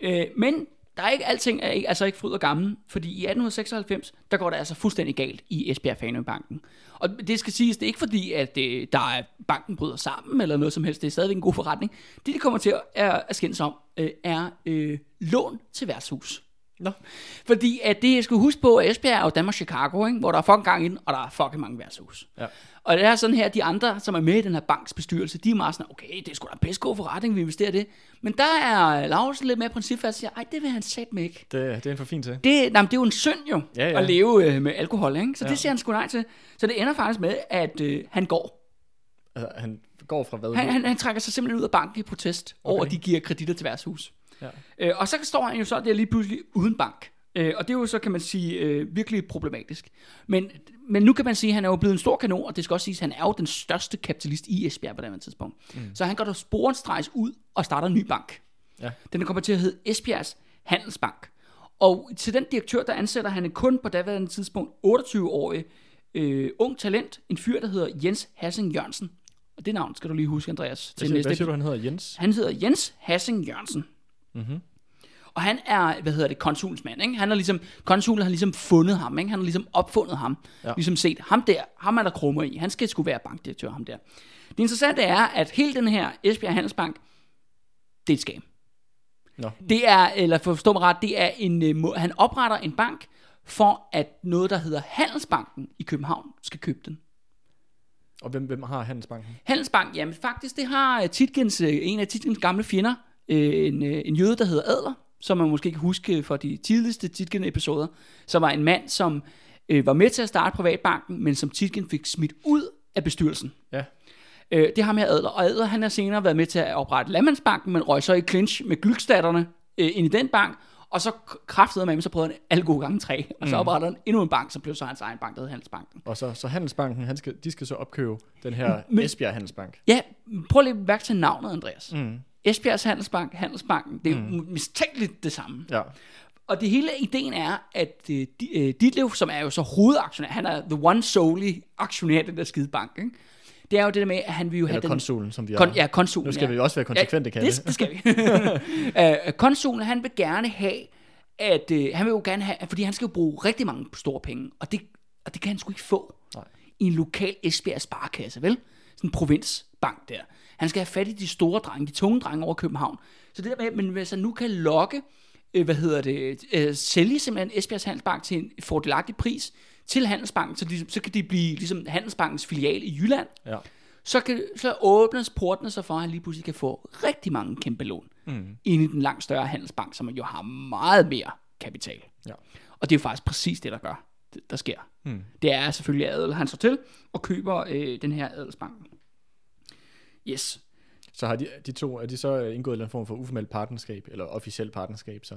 Øh, men der er ikke alting er ikke, altså ikke fryd og gammel, fordi i 1896, der går det altså fuldstændig galt i Esbjerg Fanø Banken. Og det skal siges, det er ikke fordi, at det, der er, banken bryder sammen eller noget som helst. Det er stadigvæk en god forretning. Det, de kommer til at, er, at skændes om, øh, er øh, lån til værtshus. Nå. Fordi at det, jeg skal huske på, at Esbjerg er jo Danmark Chicago, ikke? hvor der er fucking gang i den, og der er fucking mange værtshus. Ja. Og det er sådan her, de andre, som er med i den her banks bestyrelse, de er meget sådan, okay, det er sgu da en pissegod forretning, vi investerer det. Men der er Lausen lidt mere principfast og siger, ej, det vil han sætte med ikke. Det, det er en for fin til. Det, nej, det er jo en synd jo, Ja, ja. at leve øh, med alkohol, ikke? Så ja. Det siger han sgu nej til. Så det ender faktisk med, at øh, han går. Altså, han går fra hvad? Han, han, han trækker sig simpelthen ud af banken i protest okay. over, at de giver kreditter til værtshus. Ja. Øh, og så står han jo så der lige pludselig uden bank. Øh, og det er jo så, kan man sige, øh, virkelig problematisk. Men, men nu kan man sige, at han er jo blevet en stor kanon, og det skal også siges, at han er jo den største kapitalist i Esbjerg på det her tidspunkt. Mm. Så han går der sporenstrejs ud og starter en ny bank. Ja. Den kommer til at hedde Esbjergs Handelsbank. Og til den direktør, der ansætter han en kun på daværende tidspunkt 28-årig øh, ung talent, en fyr, der hedder Jens Hassing Jørgensen. Og det navn skal du lige huske, Andreas. Hvad, siger, hvad siger du, han hedder? Jens? Han hedder Jens Hassing Jørgensen. Mhm. Og han er, hvad hedder det, konsulens mand, ikke? Han har ligesom, konsulen har ligesom fundet ham, ikke? Han har ligesom opfundet ham. Ja. Ligesom set, ham der, ham er der krummer i. Han skal sgu være bankdirektør, ham der. Det interessante er, at hele den her Esbjerg Handelsbank, det er et skam. Nå. Det er, eller forstå mig ret, det er en, øh, han opretter en bank, for at noget, der hedder Handelsbanken i København, skal købe den. Og hvem, hvem har Handelsbanken? Handelsbank, jamen faktisk, det har øh, Titgens, øh, en af Titgens gamle fjender, øh, en, øh, en jøde, der hedder Adler, som man måske kan huske fra de tidligste Titgen-episoder, som var en mand, som øh, var med til at starte Privatbanken, men som Titgen fik smidt ud af bestyrelsen. Ja. Øh, det har med Adler, og Adler han har senere været med til at oprette Landmandsbanken, men røg så i clinch med glykstatterne øh, ind i den bank, og så kraftede med ham, så prøvede han alle gode gange tre, og så Mm. oprettede han endnu en bank, som blev så hans egen bank, der hed Handelsbanken. Og så, så Handelsbanken, han skal, de skal så opkøbe den her Men- Esbjerg Handelsbank. Ja, prøv lige at mærke til navnet, Andreas. Mm. Esbjergs Handelsbank, Handelsbanken, det er mm. mistænkeligt det samme. Ja. Og det hele ideen er, at øh, øh, Ditlev, som er jo så hovedaktionær, han er the one solely aktionær i den der skide bank, ikke? det er jo det der med, at han vil jo have Eller den... konsulen, som vi Kon, er. ja, konsulen. Nu skal ja. vi også være konsekvente, ja, Kalle. det, det skal vi. uh, <laughs> <laughs> konsulen, han vil gerne have, at uh, han vil jo gerne have, fordi han skal jo bruge rigtig mange store penge, og det, og det kan han sgu ikke få Nej. i en lokal Esbjerg sparekasse, vel? Sådan en provinsbank der. Han skal have fat i de store drenge, de tunge drenge over København. Så det der med, men hvis han nu kan lokke, øh, hvad hedder det, øh, sælge simpelthen Esbjergs Handelsbank til en fordelagtig pris til Handelsbanken, så, de, så kan de blive ligesom Handelsbankens filial i Jylland, Ja. så, kan, så åbnes portene så for, at han lige pludselig kan få rigtig mange kæmpe lån Mm. ind i den langt større handelsbank, som jo har meget mere kapital. Ja. Og det er jo faktisk præcis det, der gør, det- der sker. Hmm. Det er selvfølgelig adel, han står til og køber øh, den her adelsbank. Yes. Så har de, de to, er de så øh, indgået en eller anden form for uformelt partnerskab, eller officielt partnerskab, så?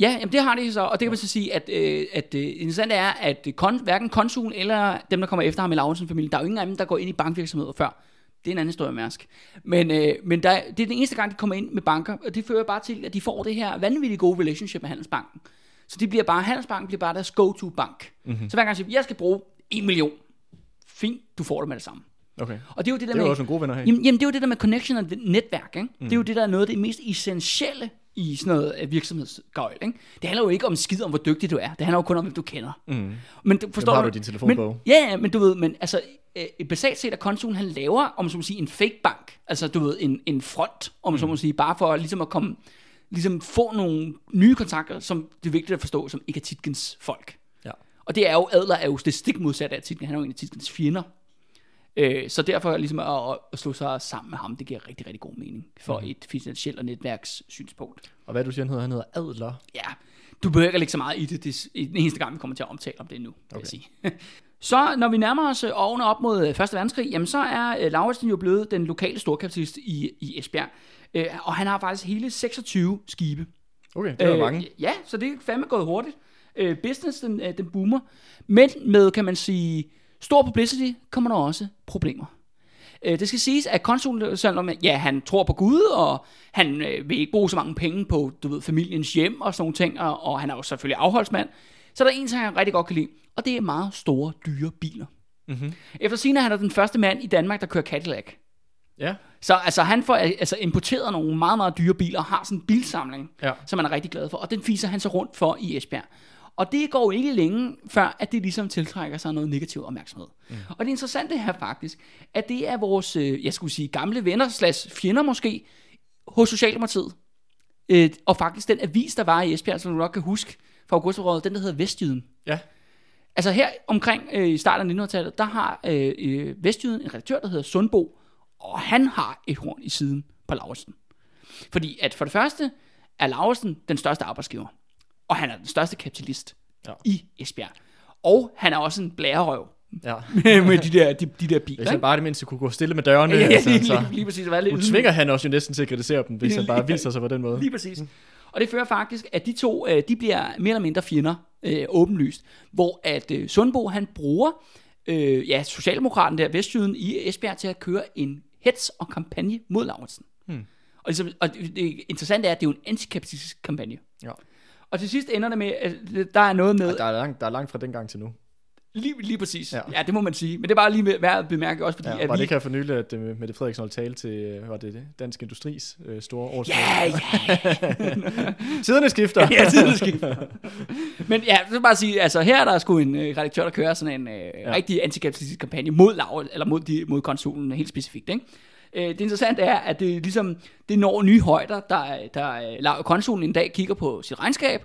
Ja, jamen det har de så, og det kan man så sige, at, øh, at øh, interessant er, at kon, hverken konsulen eller dem, der kommer efter ham i Lauritsen-familien, der er jo ingen af dem, der går ind i bankvirksomheder før. Det er en anden historie, Mærsk. Men, øh, men der, det er den eneste gang, de kommer ind med banker, og det fører bare til, at de får det her vanvittigt gode relationship med Handelsbanken. Så de bliver bare, Handelsbanken bliver bare deres go-to-bank. Mm-hmm. Så hver gang jeg siger, jeg skal bruge 1 million, fint, du får det med det samme. Okay. Og det er jo det der Det er med, også nogle gode venner her. Jamen, jamen, det er jo det der med connection og netværk. Ikke? Mm. Det er jo det, der er noget af det mest essentielle i sådan noget øh, virksomhedsgøjl. Ikke? Det handler jo ikke om skid om, hvor dygtig du er. Det handler jo kun om, hvem du kender. Mm. Men du, forstår har du? din telefonbog. Men, ja, men du ved, men altså, øh, basalt set er konsulen, han laver, om så må sige, en fake bank. Altså, du ved, en, en front, om så må sige, bare for ligesom at komme, ligesom få nogle nye kontakter, som det er vigtigt at forstå, som ikke er Titkens folk. Ja. Og det er jo, Adler er jo det stik modsatte af Titken. Han er jo en af Titkens fjender. Øh, så derfor ligesom at, at slå sig sammen med ham, det giver rigtig, rigtig god mening for mm. et finansielt og netværkssynspunkt. Og hvad du siger, han hedder? Han hedder Adler. Ja, du behøver ikke lægge så meget i det. Det er den eneste gang, vi kommer til at omtale om det nu, okay. jeg sige. <laughs> så når vi nærmer os øh, årene op mod øh, Første Verdenskrig, jamen så er øh, Lauritsen jo blevet den lokale storkapitalist i, i Esbjerg. Øh, og han har faktisk hele 26 skibe. Okay, det er øh, mange. Ja, så det er fandme gået hurtigt. Øh, business, den, øh, den boomer. Men med, kan man sige, stor publicity, kommer der også problemer. Øh, det skal siges, at konsulen, selvom ja, han tror på Gud, og han øh, vil ikke bruge så mange penge på, du ved, familiens hjem og sådan nogle ting, og, og han er jo selvfølgelig afholdsmand, så er der en ting, han rigtig godt kan lide, og det er meget store, dyre biler. Mm-hmm. Efter sine er han er den første mand i Danmark, der kører Cadillac. Ja. Så altså, han får altså, importeret nogle meget, meget dyre biler, og har sådan en bilsamling, Ja. som man er rigtig glad for, og den fiser han så rundt for i Esbjerg. Og det går jo ikke længe, før at det ligesom tiltrækker sig noget negativ opmærksomhed. Mm. Og det interessante er faktisk, at det er vores, øh, jeg skulle sige, gamle venner, slash fjender måske, hos Socialdemokratiet. Øh, og faktisk den avis, der var i Esbjerg, som du nok kan huske fra auguståret, den der hedder Vestjyden. Ja. Altså her omkring øh, i starten af 1900-tallet, der har øh, øh, Vestjyden en redaktør, der hedder Sundbo, og han har et horn i siden på Lauritsen. Fordi at for det første er Lauritsen den største arbejdsgiver, og han er den største kapitalist Ja. ja. i Esbjerg. Og han er også en blærerøv Ja. <laughs> med de der, de, de der biler. Hvis han bare det mindste kunne gå stille med dørene, <laughs> Ja, altså, lige, lige, lige præcis. Være lidt nu tvinger han også jo næsten til at kritisere dem, hvis han bare <laughs> viser sig på den måde. Lige præcis. Og det fører faktisk, at de to, øh, de bliver mere eller mindre fjender, øh, åbenlyst. Hvor at øh, Sundbo, han bruger øh, ja, Socialdemokraten der, Vestjyden i Esbjerg, til at køre en hets og kampagne mod Lauritsen. Hmm. Og, ligesom, og det, det interessante er, at det er jo en antikapitalistisk kampagne. Ja. Og til sidst ender det med, at der er noget med... Der er, langt, der er langt fra dengang til nu. Lige, lige præcis. Ja. Ja. det må man sige. Men det er bare lige værd at bemærke også, fordi Ja, at var vi... det ikke her for nylig, at øh, Mette Frederiksen holdt tale til, øh, var det det? Dansk Industris øh, store årsmøde? Ja, ja, <laughs> Tiderne skifter. ja, tiden skifter. Men ja, så bare sige, altså her er der sgu en øh, redaktør, der kører sådan en øh, ja. rigtig antikapitalistisk kampagne mod Laura, eller mod, de, mod konsulen helt specifikt, ikke? Øh, det interessante er, at det ligesom, det når nye højder, der, der øh, konsulen en dag kigger på sit regnskab,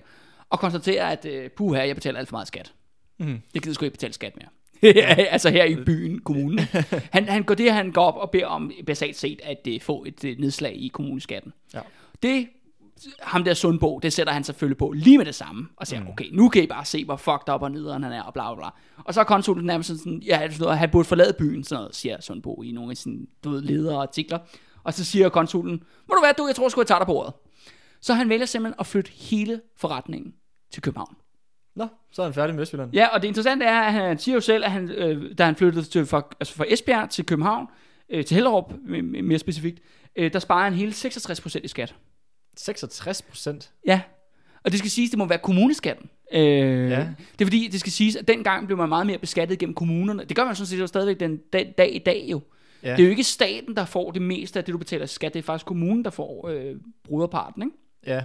og konstaterer, at øh, puha, jeg betaler alt for meget skat. Mhm. Jeg gider sgu ikke betale skat mere. <laughs> altså her i byen, kommunen. <laughs> Han, han går det, han går op og beder om basalt set at uh, få et uh, nedslag i kommuneskatten. Ja. Det, ham der Sundbo, det sætter han selvfølgelig på lige med det samme, og siger, mm. okay, nu kan I bare se, hvor fucked up og nederen han er, og bla bla bla. Og så er konsulen nærmest sådan, ja, noget, han burde forlade byen, sådan noget, siger Sundbo i nogle af sine, du ved, ledere og artikler. Og så siger konsulen, må du være du, jeg tror sgu, jeg tager dig på ordet. Så han vælger simpelthen at flytte hele forretningen til København. Nå, så er han færdig med Vestjylland. Ja, og det interessante er, at han siger jo selv, at han, øh, da han flyttede til, fra, altså fra Esbjerg til København, øh, til Hellerup mere specifikt, øh, der sparer han hele 66% i skat. 66 procent. Ja, og det skal siges, det må være kommuneskatten. Øh, Ja. Det er fordi, det skal siges, at dengang blev man meget mere beskattet gennem kommunerne. Det gør man sådan set jo stadigvæk den dag, dag i dag jo. Ja. Det er jo ikke staten, der får det meste af det, du betaler skat. Det er faktisk kommunen, der får øh, bruderparten, ikke? Ja,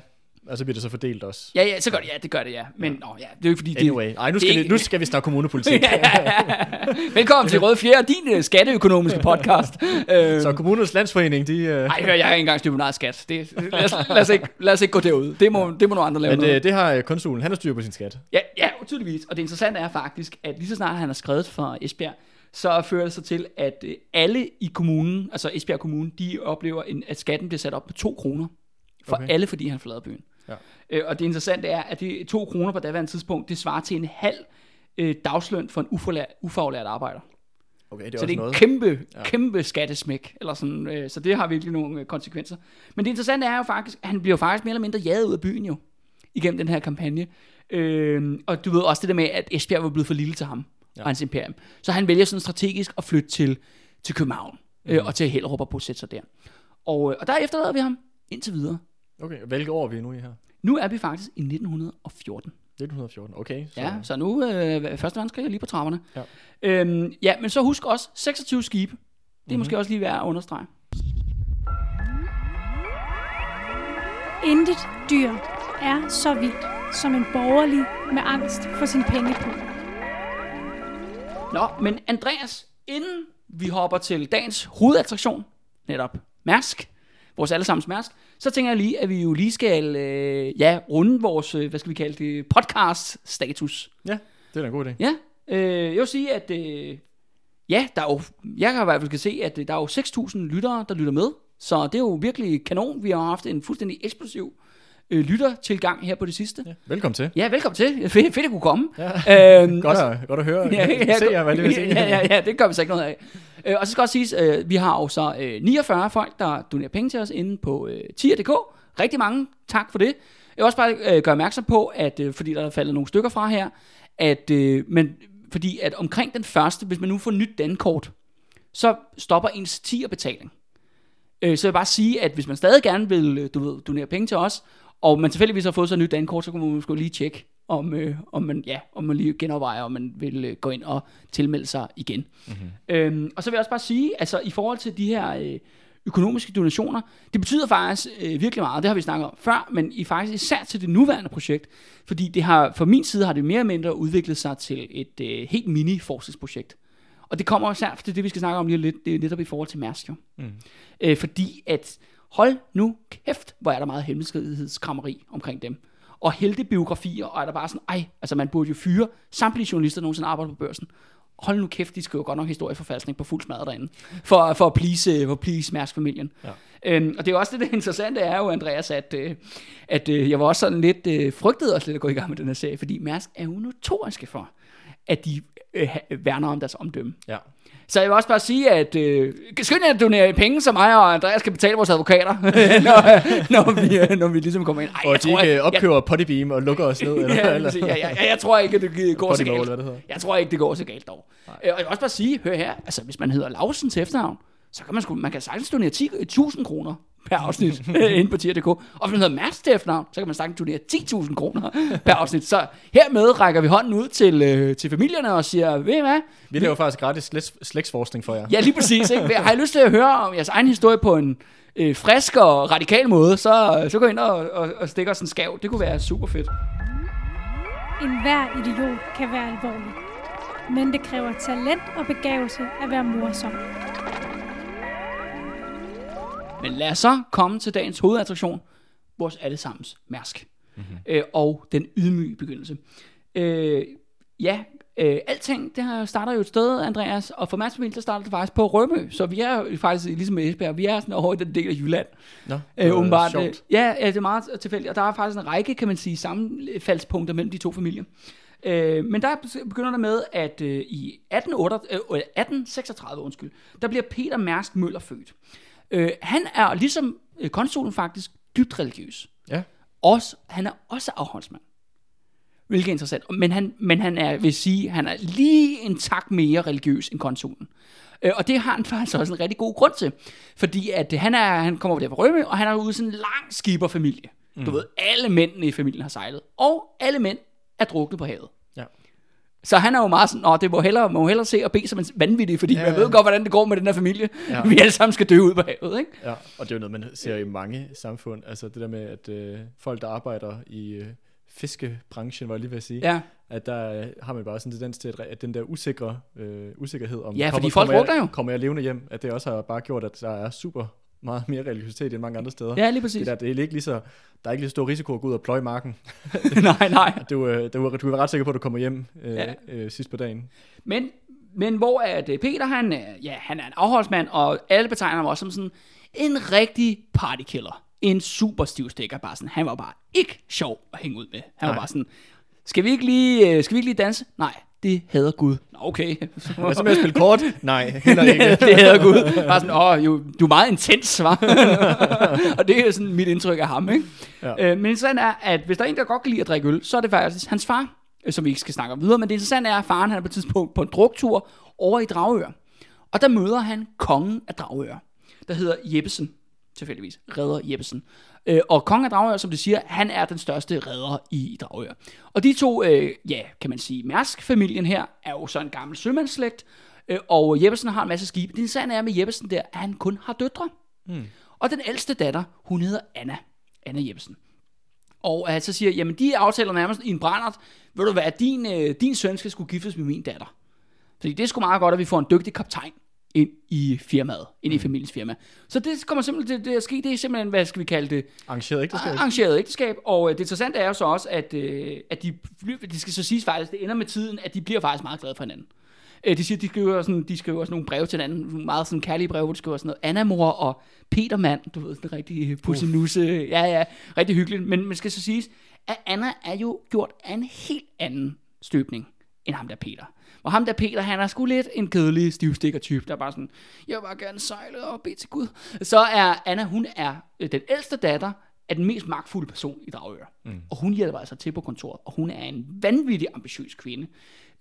og så bliver det så fordelt også. Ja, ja, så gør det, ja, det gør det, ja. Men, nå, ja, det er jo ikke fordi, det, Anyway, Ej, nu skal, det vi, nu skal vi snakke kommunepolitik. <laughs> Velkommen til Røde Fjerde, din øh, skatteøkonomiske podcast. <laughs> Så kommunernes landsforening, de... Øh, ej, hør, jeg har ikke engang styr på meget skat. Det, lad, os, lad, os ikke, lad os ikke gå derud. Det må, det må nogle andre lave men noget. øh, det har konsulen, han har styr på sin skat. Ja, ja, tydeligvis. Og det interessante er faktisk, at lige så snart han har skrevet for Esbjerg, så fører det sig til, at alle i kommunen, altså Esbjerg Kommune, de oplever, en, at skatten bliver sat op på 2 kroner. For okay. alle, fordi han forlader byen. Øh, og det interessante er, at de 2 kroner på daværende tidspunkt, det svarer til en halv øh, dagsløn for en ufaglært, ufaglært arbejder. Okay, det er Så det er en noget. kæmpe, Ja. kæmpe skattesmæk. Eller sådan, øh, så det har virkelig nogle øh, konsekvenser. Men det interessante er jo faktisk, at han bliver jo faktisk mere eller mindre jaget ud af byen jo. Igennem den her kampagne. Øh, og du ved også det der med, at Esbjerg var blevet for lille til ham. Ja. Og hans imperium. Så han vælger sådan strategisk at flytte til, til København. Mm. Øh, og til Hellerup og bosætte sig der. Og, øh, og der efterlader vi ham indtil videre. Okay, hvilke år er vi nu i her? Nu er vi faktisk i 1914. 1914, okay. Så, Ja, så nu øh, første verdenskrig er lige på trapperne. Ja. Øhm, ja, men så husk også 26 skibe. Det er Mhm. mm-hmm. måske også lige værd at understrege. Intet dyr er så vildt som en borgerlig med angst for sin penge på. Nå, men Andreas, inden vi hopper til dagens hovedattraktion, netop Mærsk, vores allesammens Mærsk, så tænker jeg lige, at vi jo lige skal øh, ja, runde vores, øh, hvad skal vi kalde det, podcast-status. ja, det er da en god idé. Ja, øh, jeg vil sige, at øh, ja, der er jo, jeg kan i hvert fald kan se, at øh, der er jo 6.000 lyttere, der lytter med. Så det er jo virkelig kanon. Vi har haft en fuldstændig eksplosiv øh, lyttertilgang her på det sidste. Ja, velkommen til. Ja, velkommen til. Fedt, fedt at kunne komme. Ja. Øhm, Godt, at, godt at høre. <laughs> ja, ja, se jer, hvad det vil sige. ja, ja, ja, det gør vi så ikke noget af. Øh, og så skal også siges, øh, vi har jo så øh, 49 folk, der donerer penge til os inde på øh, tier.dk. Rigtig mange tak for det. Jeg vil også bare øh, gøre opmærksom på, at øh, fordi der er faldet nogle stykker fra her, at, øh, men, fordi at omkring den første, hvis man nu får nyt dankort, så stopper ens tierbetaling. Øh, så jeg vil bare sige, at hvis man stadig gerne vil øh, du ved, donere penge til os, og man tilfældigvis har fået sig et nyt dankort, så kunne man måske lige tjekke, om, øh, om, man, ja, om man lige genovervejer, om man vil øh, gå ind og tilmelde sig igen. Mm-hmm. Øhm, og så vil jeg også bare sige, altså i forhold til de her øh, økonomiske donationer, det betyder faktisk øh, virkelig meget, det har vi snakket om før, men i faktisk især til det nuværende projekt, fordi det har, fra min side har det mere eller mindre udviklet sig til et øh, helt mini forskningsprojekt. Og det kommer især til det, vi skal snakke om lige lidt, det er netop i forhold til Mærsk jo. Mm. Øh, fordi at, hold nu kæft, hvor er der meget hemmelighedskrameri omkring dem. Og heltebiografier, og er der bare sådan, ej, altså man burde jo fyre samtlige journalister, der nogensinde arbejder på børsen. Hold nu kæft, de skriver godt nok historieforfalskning på fuld smadret derinde, for, for at please, for at please Mærsk-familien. Ja. Øhm, og det er jo også det, det interessante er jo, Andreas, at, øh, at øh, jeg var også sådan lidt øh, frygtet også lidt at gå i gang med den her serie, fordi Mærsk er jo notoriske for, at de øh, værner om deres omdømme. Ja. Så jeg vil også bare sige, at øh, skynd jer at donere penge, så mig og Andreas kan betale vores advokater, <laughs> når, når, vi, øh, når vi ligesom kommer ind. Ej, Og de ikke opkøber Pottybeam og lukker os ned. Eller, <laughs> Ja, eller, ja, ja, ja, jeg tror ikke, at det går så galt. hvad. Jeg tror ikke, det går så galt dog. Øh, Og jeg vil også bare sige, hør her, altså hvis man hedder Lausen til efternavn, så kan man, sgu, man kan sagtens donere 10 1000 kroner per afsnit <laughs> øh, inde på tier.dk. Og hvis man hedder Mads til efternavn, så kan man sagtens donere 10.000 kroner <laughs> per afsnit. Så hermed rækker vi hånden ud til, øh, til familierne og siger, ved I hvad? Vi laver faktisk gratis slægts- slægtsforskning for jer. Ja, lige præcis. Ikke? Har I lyst til at høre om jeres egen historie på en øh, frisk og radikal måde, så, så gå ind og, og, og stik os en skav. Det kunne være super fedt. En hver idiot kan være alvorlig. Men det kræver talent og begavelse at være morsom. Men lad os så komme til dagens hovedattraktion, vores allesammens Mærsk. Mm-hmm. Øh, og den ydmyge begyndelse. Øh, ja, øh, alting, det her starter jo et sted, Andreas, og for Mærsk familie, der starter det faktisk på Rømø, så vi er jo faktisk, ligesom med Esbjerg, vi er sådan over i den del af Jylland. Nå, det Øh, åbenbart. Øh, sjovt. ja, ja, det er meget tilfældigt, og der er faktisk en række, kan man sige, sammenfaldspunkter mellem de to familier. Øh, men der begynder det med, at øh, i 1838, øh, 1836, undskyld, der bliver Peter Mærsk Møller født. Øh, han er ligesom øh, konsulen faktisk dybt religiøs. Ja. Også, han er også afholdsmand. Hvilket er interessant. Men han, men han er, vil sige, han er lige en tak mere religiøs end konsulen. Øh, og det har han <laughs> faktisk også en rigtig god grund til. Fordi at han, er, han kommer der fra Rømø, og han er ude i sådan en lang skiberfamilie. Mm. Du ved, alle mændene i familien har sejlet. Og alle mænd er druknet på havet. Så han er jo meget sådan, Nå, det må hellere, må hellere se og bede som en vanvittig, fordi ja, Ja, man ved godt, hvordan det går med den her familie. Ja. Vi alle sammen skal dø ud på havet, ikke? Ja, og det er jo noget, man ser i mange samfund. Altså det der med, at øh, folk, der arbejder i øh, fiskebranchen, var jeg lige ved at sige, Ja, at der øh, har man bare sådan en tendens til, at, at den der usikre øh, usikkerhed om, Ja, fordi folk kommer, drukner jo. jeg, kommer jeg levende hjem, at det også har bare gjort, at der er super meget mere religiøsitet end mange andre steder. ja lige Det, præcis. der, det er ikke lige så, der er ikke lige så stor risiko at gå ud og pløje marken. <laughs> nej, nej. Du, øh, du, du kan være ret sikker på, at du kommer hjem øh, Ja. øh, sidst på dagen. Men, men hvor er det Peter, han, er- ja, han er en afholdsmand, og alle betegner ham også som sådan en rigtig partykiller. En super stiv stikker, bare sådan. Han var bare ikke sjov at hænge ud med. Han var Nej. bare sådan, skal vi ikke lige, øh, skal vi ikke lige danse? Nej, det hader Gud. Nå, okay. Hvad så med at spille kort? Nej, heller ikke. <laughs> det hader Gud. Bare sådan, åh, jo, du er meget intens, var. <laughs> og det er sådan mit indtryk af ham, ikke? Ja. Øh, men sådan er, at hvis der er en, der godt kan lide at drikke øl, så er det faktisk hans far, øh, som vi ikke skal snakke om videre. Men det interessante er, at faren han er på et tidspunkt på en druktur over i Dragør. Og der møder han kongen af Dragør, der hedder Jeppesen, tilfældigvis, redder Jeppesen. Øh, og kongen af Dragør, som det siger, han er den største redder i Dragør. Og de to, øh, ja, kan man sige, Mærsk-familien her, er jo så en gammel sømandsslægt, øh, og Jeppesen har en masse skibe. Det interessante er med Jeppesen der, at han kun har døtre. Mm. Og den ældste datter, hun hedder Anna. Anna Jeppesen. Og han så siger, jamen de aftaler nærmest i en brændert, ved du hvad, din, øh, din søn skal skulle giftes med min datter. Fordi det er sgu meget godt, at vi får en dygtig kaptajn ind i firmaet, ind i familiens firma. Så det kommer simpelthen til det at ske, det er simpelthen, hvad skal vi kalde det, Arrangeret ægteskab. arrangeret ægteskab, og øh, det interessante er jo så også, at, øh, at de, det skal så siges faktisk, det ender med tiden, at de bliver faktisk meget glade for hinanden. Øh, de siger, de skriver sådan, de skriver sådan nogle breve til hinanden, meget sådan kærlige breve, hvor de skriver sådan noget, Anna mor og Peter mand, du ved, sådan en rigtig pussenusse, ja ja, rigtig hyggeligt, men man skal så siges, at Anna er jo gjort af en helt anden støbning, end ham der Peter. Og ham der Peter, han er sgu lidt en kedelig stivstikker-type, der er bare sådan, jeg vil bare gerne sejle og bede til Gud. Så er Anna, hun er øh, den ældste datter af den mest magtfulde person i Dragør. Mm. Og hun hjælper altså til på kontoret, og hun er en vanvittig ambitiøs kvinde,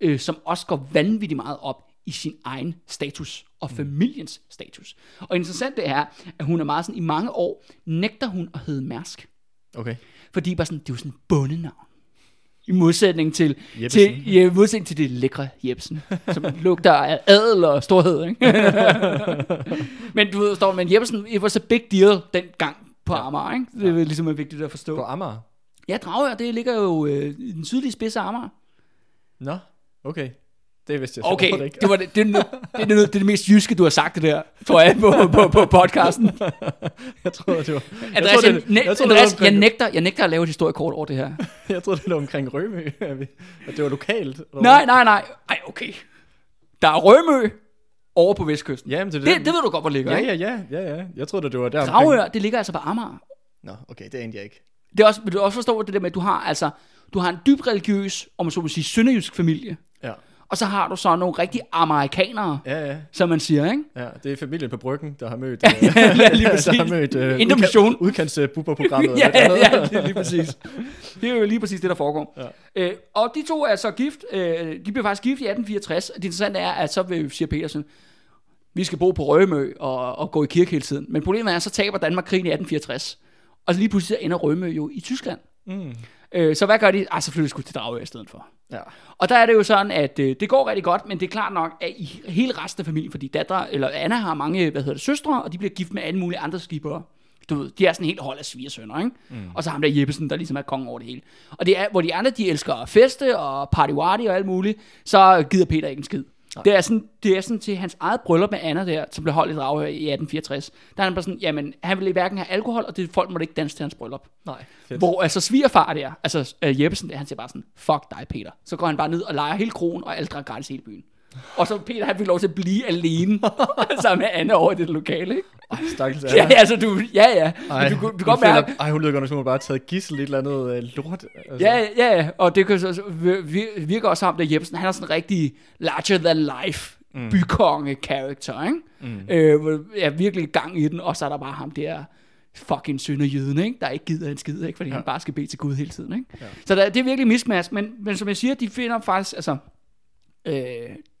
øh, som også går vanvittigt meget op i sin egen status og familiens status. Og interessant det er, at hun er meget sådan, i mange år nægter hun at hedde Mærsk. Okay. Fordi bare sådan, det er jo sådan et bundenavn. I modsætning til, Jeppesen. til, ja, i modsætning til det lækre Jebsen, som <laughs> lugter af adel og storhed. Ikke? <laughs> men du ved, står men Jebsen, it was a big deal dengang på ja. Amager. Ikke? Det er ja. ligesom er vigtigt at forstå. På Amager. Ja, Dragør, det ligger jo øh, i den sydlige spids af Amager. Nå, okay. Det vidste jeg Okay, ikke. det, var det, det, er det, det, er det, det er det mest jyske, du har sagt det der, tror jeg, på, på, på podcasten. <laughs> jeg troede, det var... Andreas, jeg, det- jeg, jeg det var Andreas, jeg, nægter, jeg nægter at lave et historiekort over det her. <laughs> Jeg troede, det var omkring Rømø. at det var lokalt. Nej, nej, nej. Ej, okay. Der er Rømø over på vestkysten. Jamen, det, er Det, det ved du godt, hvor ligger, Ja, ikke? ja, ja, ja, ja. Jeg troede, det var der Dragør, det ligger altså på Amager. Nå, okay, det anede jeg ikke. Det er også, vil du også forstå det der med, at du har, altså, du har en dybt religiøs, om man så må sige, sønderjysk familie. Ja, Og så har du så nogle rigtig amerikanere, ja, ja. som man siger, ikke? ja det er familien på Bryggen, der har mødt... <laughs> ja, lige præcis. <laughs> der har mødt uh, Indre Mission. udkants uh, programmet <laughs> ja, ja, ja, det er lige præcis. Det er jo lige præcis det, der foregår. Ja. Øh, og de to er så gift. Øh, de bliver faktisk gift i 1864. Det interessante er, at så vil, siger Petersen, vi skal bo på Rømø og, og gå i kirke hele tiden. Men problemet er, at så taber Danmark krigen i 1864. Og så lige pludselig ender Rømø jo i Tyskland. Mm. Øh, så hvad gør de? Ej, så flytter de sgu til Dragør i stedet for. Ja. Og der er det jo sådan, at øh, det går rigtig godt, men det er klart nok, at i hele resten af familien, fordi datter, eller Anna har mange, hvad hedder det, søstre, og de bliver gift med alle mulige andre skibere. Du ved, de er sådan helt hold af svigersønner, ikke? Mm. Og så ham der Jeppesen, der ligesom er kongen over det hele. Og det er, hvor de andre, de elsker at feste og party og alt muligt, så gider Peter ikke en skid. Det er, sådan, det er sådan til hans eget bryllup med Anna der, som blev holdt i Dragør i 1864. Der er han bare sådan, jamen, han ville hverken have alkohol, og det folk måtte ikke danse til hans bryllup. Nej, fedt. Hvor altså svigerfar der, altså uh, Jeppesen der, han siger bare sådan, fuck dig Peter. Så går han bare ned og leger hele kronen, og alle drikker gratis hele byen. Og så Peter, han fik lov til at blive alene <laughs> sammen med Anne over i det lokale, ikke? Ej, stakkels Ja, altså du, ja, ja. Ej, du, du, du kan godt mærke, Ej, hun lyder godt nok, som hun bare taget gissel i et eller andet øh, lort. Altså. Ja, ja, ja, og det kan så så vir- virker også ham der Jebsen, han er sådan en rigtig larger than life mm. bykonge character, ikke? Mm. Øh, er virkelig gang i den, og så er der bare ham der fucking sønderjyden, ikke? Der ikke gider en skid, ikke? Fordi ja. han bare skal bede til Gud hele tiden, ikke? Ja. Så der, det er virkelig mismatch, men, men som jeg siger, de finder faktisk, altså, øh,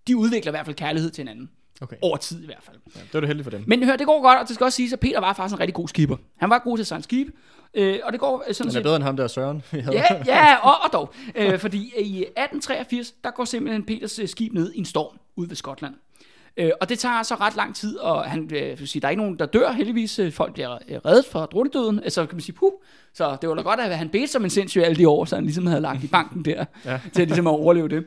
de udvikler i hvert fald kærlighed til hinanden. Okay. Over tid i hvert fald. Ja, det var det heldigt for dem. Men hør, det går godt, og det skal også siges, at Peter var faktisk en rigtig god skipper. Han var god til at sejle skib, øh, og det går øh, sådan Han er set... bedre end ham der Søren. <laughs> Ja, ja, og, og dog. Øh, fordi i 1883, der går simpelthen Peters øh, skib ned i en storm ud ved Skotland. Øh, og det tager så ret lang tid, og han øh, vil sige, der er ikke nogen, der dør heldigvis. Øh, Folk bliver reddet fra druknedøden. Altså kan man sige, puh. Så det var da godt, at han bedte som en sindssyg alle de år, så han ligesom havde lagt i banken der, ja. til at, ligesom at overleve det.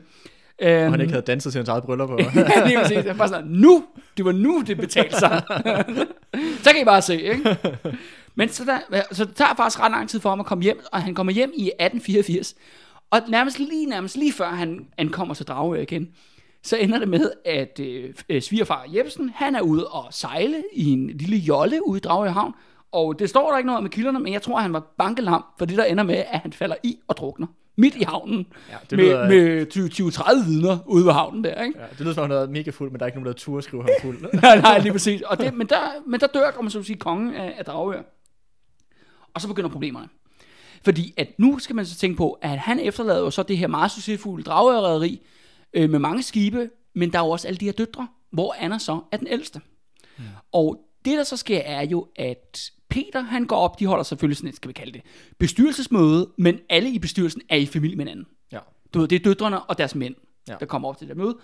Og han ikke havde danset til hans eget bryllup. Og... <laughs> ja, lige præcis. Jeg var sådan, nu, det var nu, det betalte sig. <laughs> så kan I bare se, ikke? Men så, der, så det tager faktisk ret lang tid for ham at komme hjem, og han kommer hjem i 1884. Og nærmest lige, nærmest lige før han ankommer til Dragør igen, så ender det med, at øh, øh, svigerfar Jebsen, han er ude og sejle i en lille jolle ude i Dragør Havn, og det står der ikke noget om i kilderne, men jeg tror, at han var bankelam, for det der ender med, at han falder i og drukner. Midt i havnen. Ja, det med, lyder- med 20-30 vidner ude ved havnen der, ikke? Ja, det lyder som om, han er mega fuld, men der er ikke nogen, der turde skrive ham fuld. <laughs> nej, nej, lige præcis. Og det, men, der, men der dør, kan man så sige, kongen af, af Dragør. Og så begynder problemerne. Fordi at nu skal man så tænke på, at han efterlader jo så det her meget succesfulde dragørrederi øh, med mange skibe, men der er jo også alle de her døtre, hvor Anna så er den ældste. Mm. Og det der så sker er jo, at Peter han går op, de holder selvfølgelig sådan et, skal vi kalde det, bestyrelsesmøde, men alle i bestyrelsen er i familie med hinanden. ja. Du ved, det er døtrene og deres mænd, ja. Der kommer op til det der møde.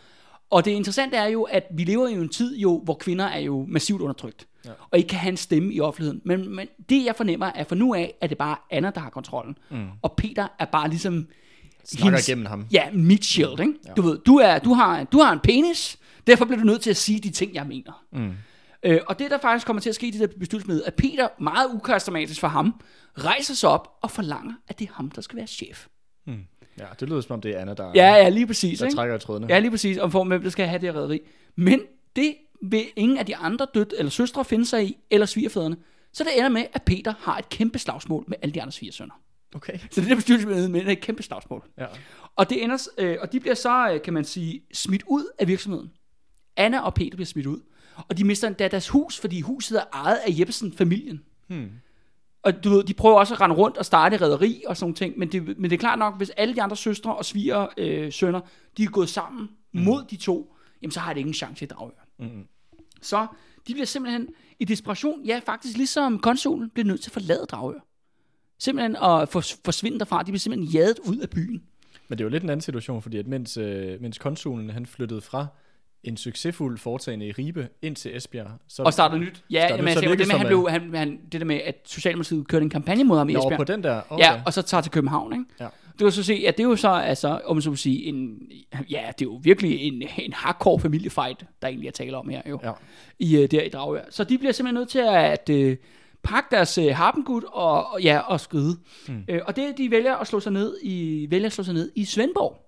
Og det interessante er jo, at vi lever i en tid, jo, hvor kvinder er jo massivt undertrykt. Ja. Og ikke kan have en stemme i offentligheden. Men, men det jeg fornemmer er, for nu af, at det bare er Anna, der har kontrollen. Mm. Og Peter er bare ligesom... Snakker igennem ham. Ja, mit shield, ikke? Ja. Du ved, du, er, du, har, du har en penis, derfor bliver du nødt til at sige de ting, jeg mener. Mm. Øh, og det, der faktisk kommer til at ske i det der bestyrelsesmøde, at Peter, meget ukarismatisk for ham, rejser sig op og forlanger, at det er ham, der skal være chef. Ja, det lyder som om, det er Anna, der, Ja, ja, lige præcis. der ikke? trækker i trådene. Ja, lige præcis, om for hvem der skal have det her rederi. Men det vil ingen af de andre død eller søstre finde sig i, eller svigerfædrene. Så det ender med, at Peter har et kæmpe slagsmål med alle de andre svigersønner. Okay. Så det der bestyrelsesmøde med er et kæmpe slagsmål. Ja. Og, det ender, øh, og de bliver så, øh, kan man sige, smidt ud af virksomheden. Anna og Peter bliver smidt ud. Og de mister endda deres hus, fordi huset er ejet af Jeppesen-familien. Hmm. Og du ved, de prøver også at rende rundt og starte rederi og sådan ting. Men det, men det er klart nok, hvis alle de andre søstre og sviger øh, sønner, de er gået sammen mm. mod de to, jamen så har det ingen chance i Dragør. Mm. Så de bliver simpelthen i desperation, ja faktisk ligesom konsulen, bliver nødt til at forlade Dragør. Simpelthen at for, forsvinde derfra. De bliver simpelthen jadet ud af byen. Men det er jo lidt en anden situation, fordi at mens, øh, mens konsulen han flyttede fra en succesfuld foretagende i Ribe ind til Esbjerg, så Og startede nyt. Ja, Startede jamen, nyt, så det, med, han blev, han, han, det der med, at Socialdemokratiet kørte en kampagne mod ham i Nå, Esbjerg. på den der. Okay. Ja, og så tager til København, ikke? Ja. Du kan så se, at det er jo så, altså, om man så sige, en, ja, det er jo virkelig en, en hardcore familiefight, der egentlig er tale om her, jo, Ja. i, uh, der i Dragør. Så de bliver simpelthen nødt til at uh, pakke deres uh, harpengud og, og, ja, og skride. Mm. Uh, og det, de vælger at slå sig ned i, vælger at slå sig ned i Svendborg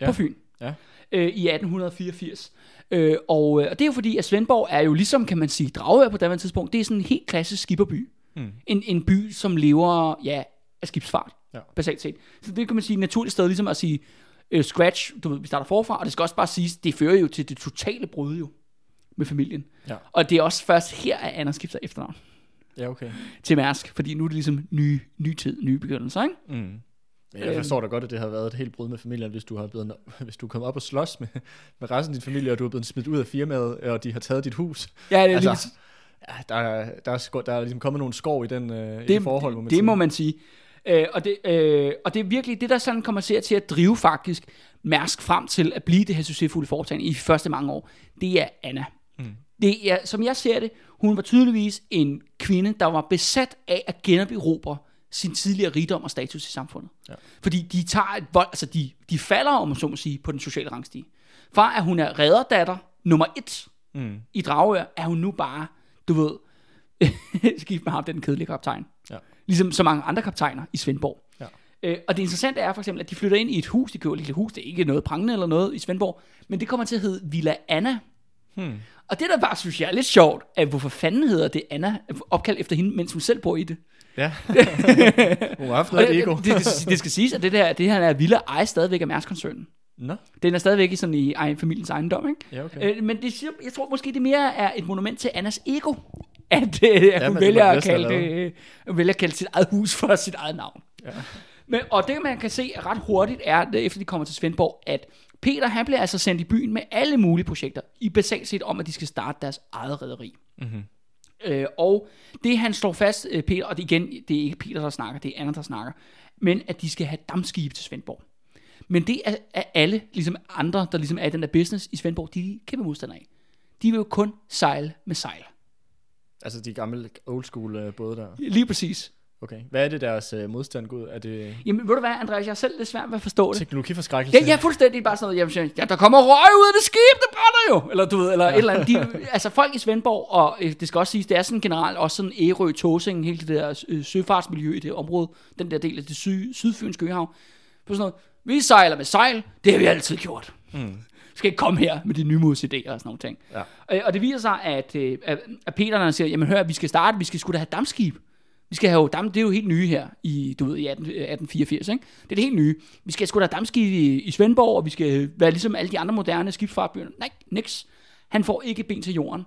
Ja. på Fyn Ja. Øh, i 1884. Øh, og, øh, og det er jo fordi, at Svendborg er jo ligesom, kan man sige, Dragør på daværende tidspunkt, det er sådan en helt klassisk skipperby. Mm. En, en by, som lever ja, af skibsfart, Ja. basalt set. Så det kan man sige, et naturligt sted ligesom at sige, øh, scratch, du ved, vi starter forfra, og det skal også bare siges, det fører jo til det totale brud jo, med familien. Ja. Og det er også først her, at Anna skifter efternavn Ja, okay. til Mærsk, fordi nu er det ligesom ny, ny tid, nye begyndelser, ikke? Mm. Men jeg forstår da godt, at det har været et helt brud med familien, hvis du har blevet, hvis du kommet op og slås med, med resten af din familie, og du er blevet smidt ud af firmaet, og de har taget dit hus. Ja, det er lige Altså, ja, der, er, der, er, sko- der er ligesom kommet nogle skov i, den, øh, i det, det forhold, må man det sige. må man sige. Øh, og, det, øh, og det er virkelig det, der sådan kommer til at, til at drive faktisk Mærsk frem til at blive det her succesfulde foretagende i de første mange år. Det er Anna. Mm. Det er, som jeg ser det, hun var tydeligvis en kvinde, der var besat af at generobre sin tidligere rigdom og status i samfundet. Ja. Fordi de tager et vold, altså de, de falder, om man så må sige, på den sociale rangstige. Fra at hun er redderdatter nummer et Mm. i Dragør, er hun nu bare, du ved, <laughs> skift med ham, den kedelige kaptajn. Ja. Ligesom så mange andre kaptajner i Svendborg. Ja. Øh, og det interessante er for eksempel, at de flytter ind i et hus, de køber et lille hus, det er ikke noget prangende eller noget i Svendborg, men det kommer til at hedde Villa Anna. Hmm. Og det der bare synes jeg er lidt sjovt, at hvorfor fanden hedder det Anna, opkaldt efter hende, mens hun selv bor i det. Ja. <laughs> Hun har haft noget ego. det, det, det, skal siges, at det der, det her er Villa ejer stadigvæk af Mærsk-koncernen. Nå, Den er stadigvæk i, sådan i egen, familiens ejendom, ikke? ja, okay. Øh, men det siger, jeg tror måske, det mere er et monument til Annas ego, <laughs> at, øh, at hun det vælger at, kalde det, øh, vælger at kalde sit eget hus for sit eget navn. Ja. Men, og det, man kan se ret hurtigt, er, efter de kommer til Svendborg, at Peter han bliver altså sendt i byen med alle mulige projekter, i basalt set om, at de skal starte deres eget rederi. Mhm. Øh, og det han slår fast, øh, Peter, og det, igen, det er ikke Peter, der snakker, det er Anna, der snakker, men at de skal have dammskibe til Svendborg. Men det er, er alle, ligesom andre, der ligesom er i den der business i Svendborg, de er kæmpe modstandere af. De vil jo kun sejle med sejl. Altså de gamle old school øh, både der. Lige præcis. Okay. Hvad er det deres øh, modstand går ud? Er det Jamen, ved du hvad, Andreas, jeg er selv lidt svært ved at forstå det. teknologiforskrækkelse? Ja, ja, fuldstændig bare sådan noget, jamen, ja, der kommer røg ud af det skib, det brænder jo, eller du ved, eller ja. et eller andet. De, altså folk i Svendborg, og øh, det skal også siges, det er sådan generelt også sådan Ærø, Tåsing, hele det der øh, søfartsmiljø i det område, den der del af det syd, sydfynske øhav, på sådan noget, vi sejler med sejl, det har vi altid gjort. Mm. skal ikke komme her med de nye idéer og sådan nogle ting. Ja. Øh, og det viser sig, at, øh, at, Peter, han siger, jamen hør, vi skal starte, vi skal sgu da have dammskib. Vi skal have dam, det er jo helt nye her i, du ved, i 18, 1884, ikke? Det er det helt nye. Vi skal sgu da dammskib i, i Svendborg, og vi skal være ligesom alle de andre moderne skibsfartbyer. Nej, niks. Han får ikke ben til jorden.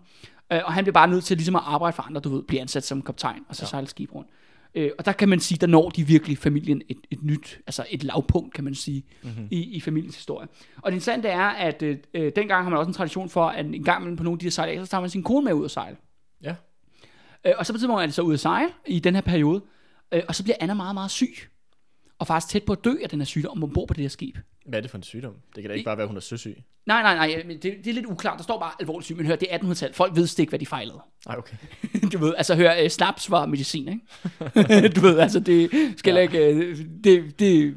Øh, og han bliver bare nødt til ligesom at arbejde for andre, du ved, blive ansat som kaptajn, og så ja. sejle skib rundt. Øh, og der kan man sige, der når de virkelig familien et, et nyt, altså et lavpunkt, kan man sige, mm-hmm. i, i familiens historie. Og det interessante er, at øh, øh, dengang har man også en tradition for, at en gang imellem på nogle af de her sejlager, så tager man sin kone med ud at sejle. Ja. Øh, og så på et tidspunkt er det så ude at sejle i den her periode, øh, og så bliver Anna meget, meget syg. Og faktisk tæt på at dø af den her sygdom, ombord på det her skib. Hvad er det for en sygdom? Det kan da ikke bare være, at hun er søsyg. Nej, nej, nej, men det, det er lidt uklart. Der står bare alvorligt syg, men hør, det er 1800-tallet. Folk ved ikke, hvad de fejlede. Nej, okay. <laughs> du ved, altså hør, øh, snaps var medicin, ikke? <laughs> du ved, altså det skal ja. ikke, øh, det, det,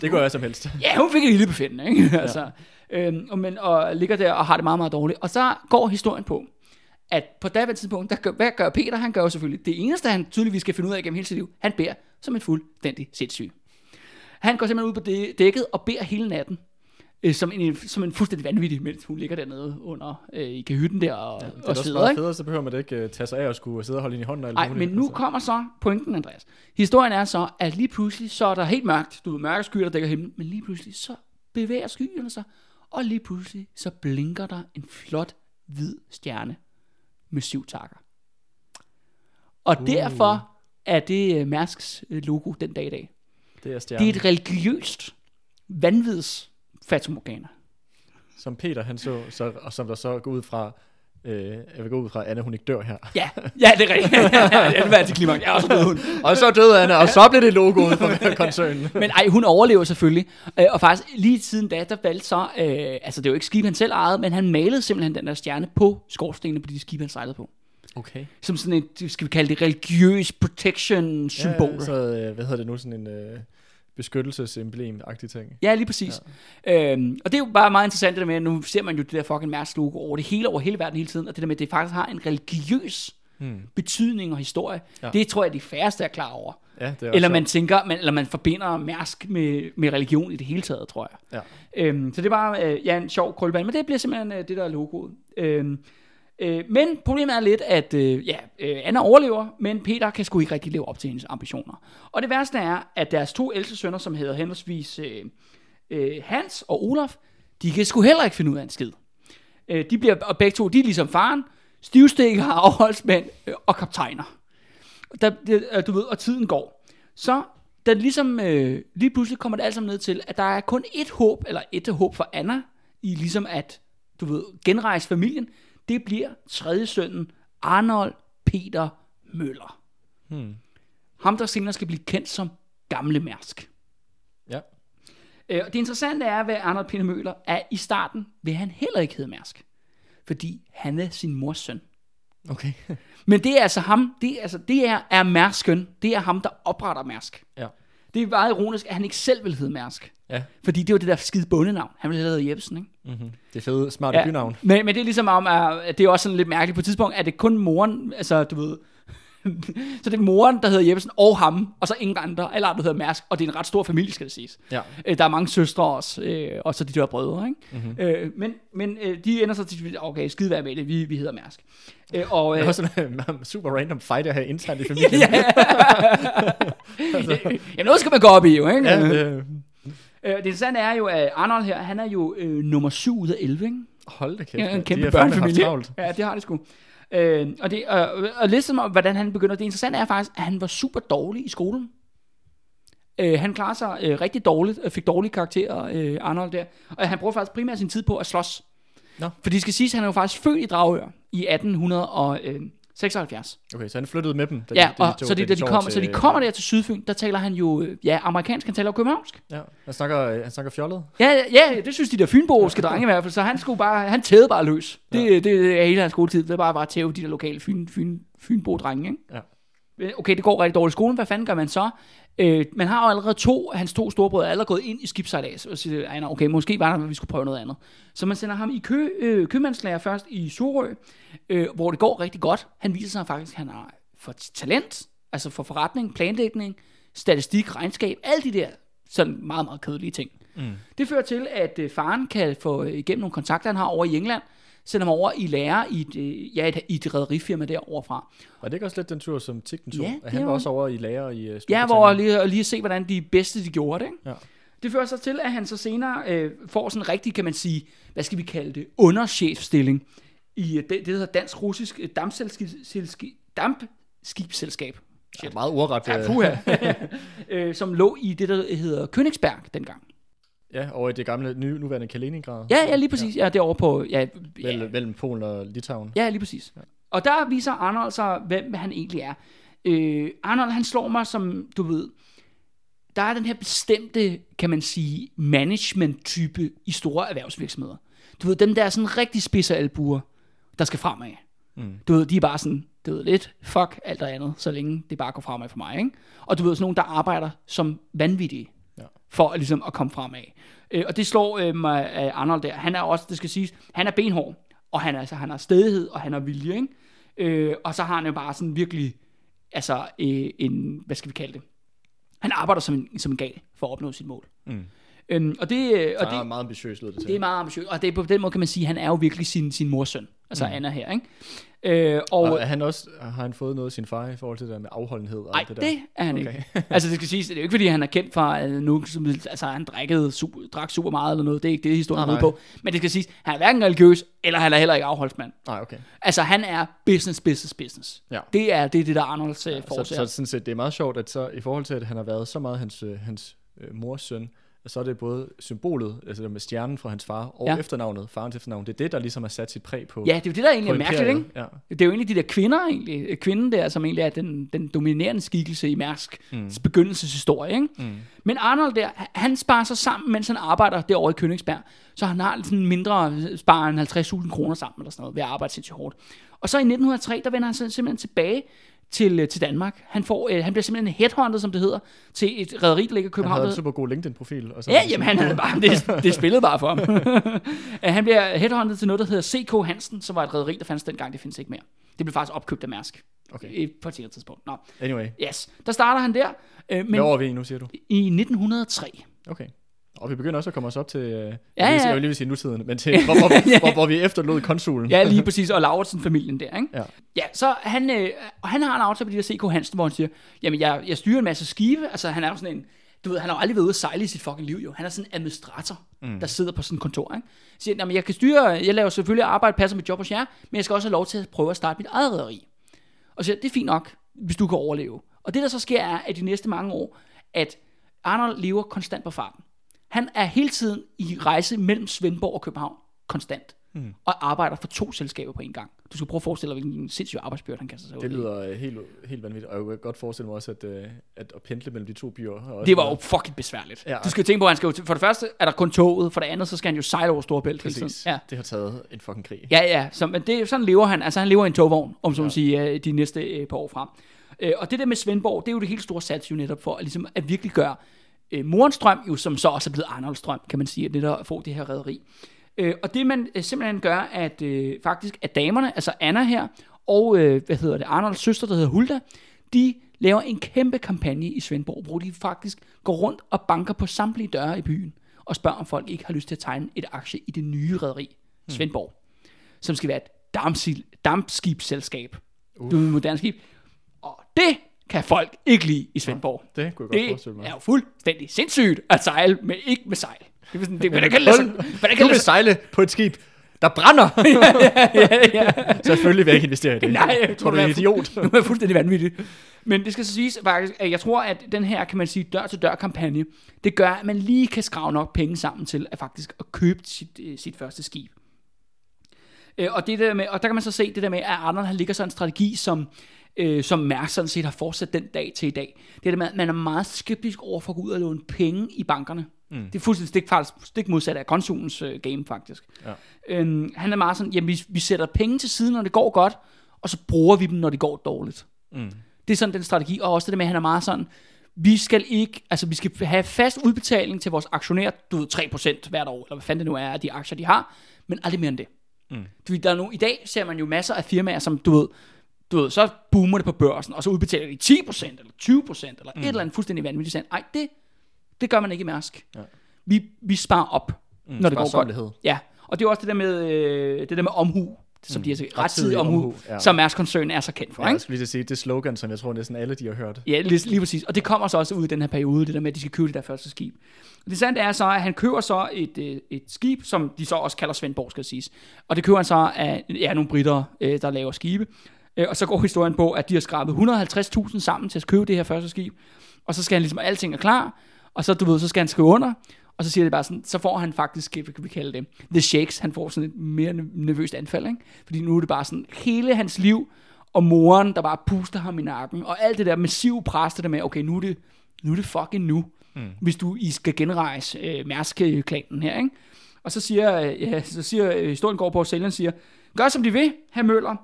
Det går jeg som helst. ja, hun fik et lille befindende, ikke? altså, øhm, og, men, og ligger der og har det meget, meget dårligt. Og så går historien på, at på daværende tidspunkt, der gør, hvad gør Peter? Han gør jo selvfølgelig det eneste, han tydeligvis skal finde ud af gennem hele sit liv. Han beder som en fuldstændig sindssyg. Han går simpelthen ud på dæ- dækket og beder hele natten. Øh, som, en, som en fuldstændig vanvittig, mens hun ligger dernede under øh, i kahytten der og, Det er og også meget ikke? federe, så behøver man da ikke uh, tage sig af og skulle sidde og holde ind i hånden. Nej, men nu Altså, kommer så pointen, Andreas. Historien er så, at lige pludselig, så er der helt mørkt. Du ved, mørke skyer, der dækker himlen. Men lige pludselig, så bevæger skyerne sig. Og lige pludselig, så blinker der en flot, hvid stjerne med syv takker. Og uh. derfor er det uh, Mærsks øh, logo den dag i dag. Det er Det stjernen. er et religiøst, vanvids fatumorgana. Som Peter, han så, så, og som der så går ud fra, øh, jeg vil gå ud fra, at Anna, hun ikke dør her. Ja, ja, det er rigtigt. <laughs> det var til klimaks. Ja, og så døde hun. og så døde Anna, og så blev det logoet for <laughs> koncernen. Men ej, hun overlever selvfølgelig. Øh, og faktisk lige siden da, der valgte så, øh, altså det er jo ikke skib, han selv ejede, men han malede simpelthen den der stjerne på skorstenene på de skibe, han sejlede på. Okay. Som sådan et, skal vi kalde det, religiøs protection symbol. Ja, så, øh, hvad hedder det nu, sådan en øh, beskyttelsesemblem-agtig ting. Ja, lige præcis. Ja. Øhm, og det er jo bare meget interessant det der med, at nu ser man jo det der fucking Mærsk logo over det hele, over hele verden hele tiden, og det der med, at det faktisk har en religiøs Hmm. betydning og historie, Ja. det tror jeg, de færreste er klar over. Ja, det er Eller man tænker, man, eller man forbinder Mærsk med, med religion i det hele taget, tror jeg. Ja. Øhm, så det var øh, ja, en sjov krøllebane, men det bliver simpelthen øh, det der er logoet. Øhm, øh, men problemet er lidt, at øh, ja, øh, Anna overlever, men Peter kan sgu ikke rigtig leve op til hendes ambitioner. Og det værste er, at deres to ældste sønner, som hedder henholdsvis øh, øh, Hans og Olaf, de kan sgu heller ikke finde ud af en skid. Øh, de bliver, og begge to, de er ligesom faren, stivstikker, <laughs> afholdsmænd øh, og kaptajner. Der, det, øh, du ved, og tiden går. Så da ligesom, øh, lige pludselig kommer det alt sammen ned til, at der er kun et håb, eller et håb for Anna, i ligesom at, du ved, genrejse familien, det bliver tredje sønnen, Arnold Peter Møller. Hmm. Ham, der senere skal blive kendt som Gamle Mærsk. Ja. Øh, det interessante er ved Arnold Peter Møller, at i starten vil han heller ikke hedde Mærsk. Fordi han er sin mors søn. Okay. Men det er altså ham, det er, altså, det er, er Mærsken. Det er ham, der opretter Mærsk. ja. Det er meget ironisk, at han ikke selv vil hedde Mærsk. Ja. Fordi det var det der skide bondenavn. Han ville have heddet Jebsen, ikke? Mm-hmm. Det er fede, smarte ja. bynavn. Men, men det er ligesom om, at det er også sådan lidt mærkeligt. På et tidspunkt er det kun moren, altså du ved, <laughs> så det er moren, der hedder Jeppesen, og ham, og så ingen andre, alle andre hedder Mærsk, og det er en ret stor familie, skal det siges. Ja. Øh, der er mange søstre også, øh, og så de der brødre, ikke? Mhm. Mm-hmm. Øh, men men øh, de ender så til, okay, skide være med det, vi, vi hedder Mærsk. Øh, og, Det er også sådan en super random fight at have internt i <laughs> familien. ja. <laughs> Jamen, noget skal man gå op i, jo, ikke? ja det, Øh, det interessante er jo, at Arnold her, han er jo øh, nummer 7 ud af 11, ikke? hold da kæft. Ja, en kæmpe børnefamilie. Ja, det har det sgu. Øh, og, det, og, og listen om, hvordan han begynder, det interessante er faktisk, at han var super dårlig i skolen. Øh, han klarede sig øh, rigtig dårligt, og fik dårlige karakterer, øh, Arnold der. Og han brugte faktisk primært sin tid på at slås. Nå. For det skal siges, at han er jo faktisk født i Dragør i 1876. Okay, så han flyttede med dem. Da Ja, da og tog- så, det, da de tog kommer, så de til- kommer der til Sydfyn, der taler han jo, øh, ja, amerikansk, han taler jo københavnsk. Ja, han snakker, han snakker fjollet. Ja, ja, det synes de der fynboske drenge i hvert fald, så han skulle bare, han tævede bare løs. Det, det, det er hele hans skoletid, det er bare, bare tæve de der lokale fyn, fyn, fynbo drenge, ikke? Ja. Okay, det går rigtig dårligt i skolen, hvad fanden gør man så? Øh, man har jo allerede to, hans to storebrødre er allerede gået ind i skibsejlads, og siger, okay, måske var der, at vi skulle prøve noget andet. Så man sender ham i kø, øh, købmandslærer først i Sorø, øh, hvor det går rigtig godt. Han viser sig faktisk, at han har for talent, altså for forretning, planlægning, statistik, regnskab, alle de der sådan meget, meget kedelige ting. Mm. Det fører til, at øh, faren kan få øh, igennem nogle kontakter, han har over i England, sende ham over i lære i et, øh, ja, et, i et rædderifirma derovre fra. Og det er ikke også lidt den tur, som Tigten tog? Ja, han var også over i lager i uh, Ja, hvor lige, og lige se, hvordan de bedste de gjorde det. Ikke? Ja. Det fører så til, at han så senere øh, får sådan en rigtig, kan man sige, hvad skal vi kalde det, underchefstilling i det, det hedder Dansk-Russisk Dampselski- Dampskibsselskab. Ja, meget ordret. Ja, puha. <laughs> øh, som lå i det, der hedder Königsberg dengang. Ja, over i det gamle, nu, nuværende Kaliningrad. Ja, ja, lige præcis. Ja, derovre på... Ja, ja, Mellem, mellem Polen og Litauen. Ja, lige præcis. Og der viser Arnold sig, hvem han egentlig er. Øh, Arnold, han slår mig som, du ved, der er den her bestemte, kan man sige, management-type i store erhvervsvirksomheder. Du ved, dem der er sådan rigtig spidse albuer, der skal fremad. Mm. Du ved, de er bare sådan, du ved, lidt fuck alt og andet, så længe det bare går fremad for mig, ikke? Og du ved, sådan nogen, der arbejder som vanvittige, Ja for at, ligesom at komme fremad. Øh, og det slår øh, mig af Arnold der. Han er også, det skal siges, han er benhård, og han, altså, han har stedighed, og han har vilje, ikke? Øh, og så har han jo bare sådan virkelig, altså øh, en, hvad skal vi kalde det? Han arbejder som en, som en gal for at opnå sit mål. Mm. Øhm, og det, øh, og det er meget ambitiøst, lød det til. det er meget ambitiøst, og det er på den måde kan man sige, at han er jo virkelig sin, sin mors søn, altså mm. Anna her, ikke? Øh, og, og er han også, har han fået noget af sin far i forhold til det der med afholdenhed og Nej, det, der? det er han Okay. ikke. <laughs> altså det skal siges, det er jo ikke fordi, han er kendt for øh, nu, altså han drikkede, super, drak super meget eller noget, det er ikke det, historien Nej, er på. Men det skal siges, han er hverken religiøs, eller han er heller ikke afholdsmand. Nej, okay. Altså han er business, business, business. Ja. Det er det, er det der Arnolds øh, Så, fortsæt. så sådan set, det er meget sjovt, at så i forhold til, at han har været så meget hans, hans øh, mors søn, så er det både symbolet, altså det med stjernen fra hans far, og Ja. efternavnet, farens efternavn, det er det, der ligesom har sat sit præg på Ja, det er jo det, der egentlig er mærkeligt, ikke? Ja. Det er jo egentlig de der kvinder, egentlig. Kvinden der, som egentlig er den, den dominerende skikkelse i Mærsk mm. begyndelseshistorie, ikke? Mm. Men Arnold der, han sparer sig sammen, mens han arbejder derovre i Königsberg. Så han har sådan mindre, sparer en 50.000 kroner sammen eller sådan noget, ved at arbejde sindssygt hårdt. Og så i 1903, der vender han simpelthen tilbage til, øh, til Danmark. Han, får, øh, han bliver simpelthen headhunted, som det hedder, til et rederi, der ligger i Han København. havde der- en super god LinkedIn-profil. Og så Ja, jamen han havde bare, det, det spillede bare for ham. <laughs> Han bliver headhunted til noget, der hedder CK Hansen, som var et rederi, der fandtes dengang, det findes ikke mere. Det blev faktisk opkøbt af Mærsk. Okay. På et senere tidspunkt. Nå, Anyway, yes. Der starter han der, øh, men hvad år er vi i nu, siger du? i 1903. Okay. Og vi begynder også at komme os op til, øh, Ja, ja. jeg vil lige sige nutiden, men til, <laughs> hvor, hvor, Ja. <laughs> hvor, hvor vi efterlod konsulen. Ja, lige præcis, og Lauritsen-familien der, ikke? Ja. Ja, så han, øh, og han har en aftale med de der CK Hansen, hvor han siger, jamen jeg, jeg styrer en masse skibe, altså han er jo sådan en, du ved, han har jo aldrig været ude at sejle i sit fucking liv jo. Han er sådan en administrator, mm. der sidder på sådan et kontor, ikke? Så siger, jamen jeg kan styre, jeg laver selvfølgelig arbejde, passer mit job hos jer, men jeg skal også have lov til at prøve at starte mit eget rederi. Og så siger, det er fint nok, hvis du kan overleve. Og det der så sker er, at de næste mange år, at Arnold lever konstant på farten. Han er hele tiden i rejse mellem Svendborg og København, konstant. Mm. Og arbejder for to selskaber på en gang. Du skal prøve at forestille dig, hvilken sindssyg arbejdsbyrde han kaster sig ud Det lyder øh, helt, helt vanvittigt, og jeg kan godt forestille mig også, at, øh, at, at pendle mellem de to byer. Det var jo fucking besværligt. Ja. Ja. Du skal tænke på, at han skal jo for det første er der kun toget, for det andet, så skal han jo sejle over Storebælt. Præcis. Ja. Det har taget en fucking krig. Ja, ja, så, men det, sådan lever han. Altså han lever i en togvogn, om så man sige, øh, de næste øh, par år frem. Øh, og det der med Svendborg, det er jo det helt store sats jo netop for at, ligesom, at virkelig gøre øh, morens drøm, jo, som så også er blevet Arnolds drøm, kan man sige, at netop at få det her rederi. Øh, og det man øh, simpelthen gør, at øh, faktisk at damerne, altså Anna her, og øh, hvad hedder det, Arnolds søster, der hedder Hulda, de laver en kæmpe kampagne i Svendborg, hvor de faktisk går rundt og banker på samtlige døre i byen, og spørger, om folk ikke har lyst til at tegne et aktie i det nye rederi, Svendborg, som skal være et dampsil- dampskibsselskab. Uh. Du er et moderne skib. Og det kan folk ikke lide i Svendborg. Det kunne jeg godt Det forestille mig. er jo fuldstændig sindssygt at sejle, men ikke med sejl. Det er sådan, det, hvordan kan det lade sig- hvordan kan Du det vil sejle på et skib, der brænder. <laughs> ja, ja. Selvfølgelig vil jeg ikke investere i det. Nej, jeg tror du er idiot. Det er fuldstændig vanvittigt. Men det skal så siges faktisk, at jeg tror, at den her, kan man sige, dør-til-dør kampagne, det gør, at man lige kan skrave nok penge sammen til at faktisk at købe sit, øh, sit første skib. Øh, og, det der med, og der kan man så se det der med, at Arnold han ligger så en strategi, som, øh, som Mærsk sådan set har fortsat den dag til i dag. Det er det med, at man er meget skeptisk over for at gå ud og låne penge i bankerne. Mm. Det er fuldstændig stik, stik modsat af konsulens øh, game, faktisk. Ja. Øhm, han er meget sådan, jamen vi, vi sætter penge til siden, når det går godt, og så bruger vi dem, når det går dårligt. Mm. Det er sådan den strategi, og også det med, at han er meget sådan, vi skal ikke, altså vi skal have fast udbetaling til vores aktionærer, du ved 3% hvert år, eller hvad fanden det nu er af de aktier, de har, men aldrig mere end det. Mm. Fordi der er nu, I dag ser man jo masser af firmaer, som du ved, du ved, så boomer det på børsen, og så udbetaler de 10% eller 20% eller mm. et eller andet fuldstændig vanvittigt. Sådan, Ej, det Det gør man ikke i Mærsk. Ja. Vi, vi sparer op, Mm, når det går godt. Ja, og det er også det der med, øh, det der med omhu, som de har sagt, rettidig omhu, omhu, ja. som Mærsk-koncernen er så kendt for. Ja, ikke? jeg skulle lige sige, det slogan, som jeg tror næsten alle de har hørt. Ja, lige, lige præcis. Og det kommer så også ud i den her periode, det der med, at de skal købe det der første skib. Og det sandt er så, at han køber så et, øh, et skib, som de så også kalder Svendborg, skal siges. Og det køber han så af ja, nogle britter, øh, der laver skibe. Øh, Og så går historien på, at de har skrabet 150.000 sammen til at købe det her første skib. Og så skal han ligesom, alting er klar. Og så, du ved, så skal han skrive under. Og så siger det bare sådan, så får han faktisk, hvad kan vi kalde det, the shakes, han får sådan et mere nervøst anfald, ikke? Fordi nu er det bare sådan, hele hans liv, og moren, der bare puster ham i nakken, og alt det der massive pres, det der med, okay, nu er det, nu er det fucking nu, mm. hvis du I skal genrejse øh, Mærsk-klanen her, ikke? Og så siger, øh, ja, så siger øh, historien går på, at sælgeren siger, gør som de vil, herr Møller,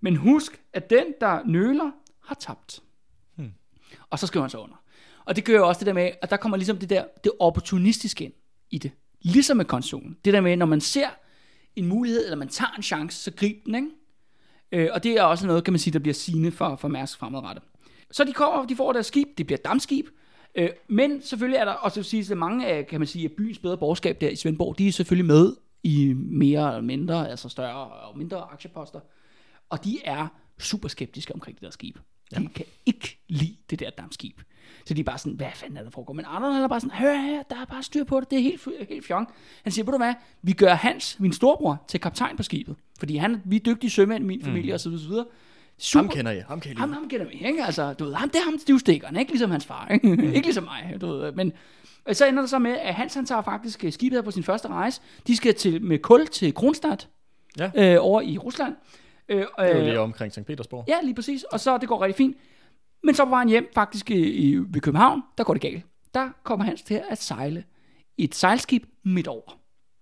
men husk, at den, der nøler, har tabt. Hmm. Og så skriver han så under. Og det gør jo også det der med, at der kommer ligesom det der, det opportunistiske ind i det. Ligesom med konstruktionen. Det der med, når man ser en mulighed, eller man tager en chance, så grib den, ikke? Øh, og det er også noget, kan man sige, der bliver sigende for, for Mærsk fremadrettet. Så de kommer, de får deres skib, det bliver dammskib, øh, men selvfølgelig er der også sige, at mange af, kan man sige, af byens bedre borgerskab der i Svendborg, de er selvfølgelig med i mere eller mindre, altså større og mindre aktieposter, og de er super skeptiske omkring det der skib. De ja. kan ikke lide det der dammskib. Så de er bare sådan, hvad fanden er der foregår? Men Arnold han er bare sådan, hør her, der er bare styr på det, det er helt, helt fjong. Han siger, ved du hvad, vi gør Hans, min storebror, til kaptajn på skibet. Fordi han, vi er dygtige sømænd i min familie, mm. og så videre. Super, Ham kender jeg, ham kan jeg ham, ham kender vi, ikke? Altså, du ved, ham, det er ham stivstikkeren, ikke ligesom hans far, ikke? Mm. <laughs> ikke ligesom mig, du ved. Men og så ender det så med, at Hans, han tager faktisk øh, skibet her på sin første rejse. De skal til, med kul til Kronstadt, Ja. øh, over i Rusland. Øh, Det er jo øh, lige omkring St. Petersborg. Ja, lige præcis. Og så det går rigtig fint. Men så på vejen hjem, faktisk i, i, ved København, der går det galt. Der kommer Hans til at sejle et sejlskib midt over.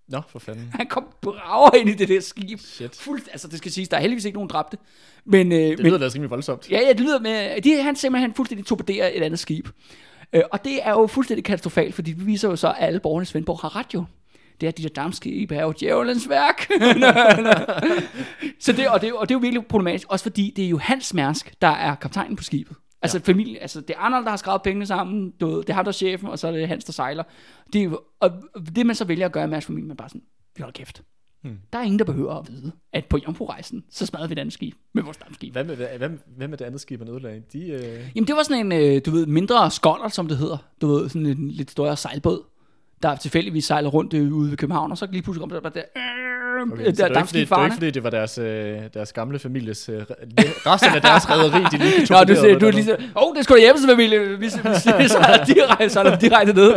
Nå, for fanden. Han kom brager ind i det der skib. Shit. Fuldt, altså det skal siges, der er heldigvis ikke nogen dræbte. Men, øh, Det men lyder da rimelig voldsomt. ja, ja, det lyder med, de, han simpelthen fuldstændig torpederer et andet skib. Øh, og det er jo fuldstændig katastrofalt, fordi det viser jo så, at alle borgerne i Svendborg har ret jo. Det er, at de der dammskib er jo djævelens værk. <laughs> Så det, og, det, og det er jo virkelig problematisk, også fordi det er jo Hans Mærsk, der er kaptajnen på skibet. Altså ja. familie, altså det er Arnold, der har skrevet pengene sammen, du ved, det er ham, der er chefen, og så er det Hans, der sejler. Det er, og det man så vælger at gøre i Mærsk familie, man bare sådan, vi holder kæft. Hmm. Der er ingen, der behøver at vide, at på jomfru-rejsen, så smadrede vi et andet skib med vores dammskib. Hvad med, hvad, hvad med det andet skib, han ødelagde? De, øh... Jamen det var sådan en, øh, du ved, mindre skoller, som det hedder. Du ved, sådan en lidt større sejlbåd, der tilfældigvis sejler rundt øh, ude ved København, og så lige pludselig kom der bare der, Okay, der så det var, ikke, fordi, det var dampskibfarerne. ikke fordi, det var deres, øh, deres gamle families, øh, resten af deres rederi, de lige Nå, du, siger, du er lige så, åh, oh, det skulle hjemme familie. Vi, vi, vi, vi sejler direkte, sejler direkte ned.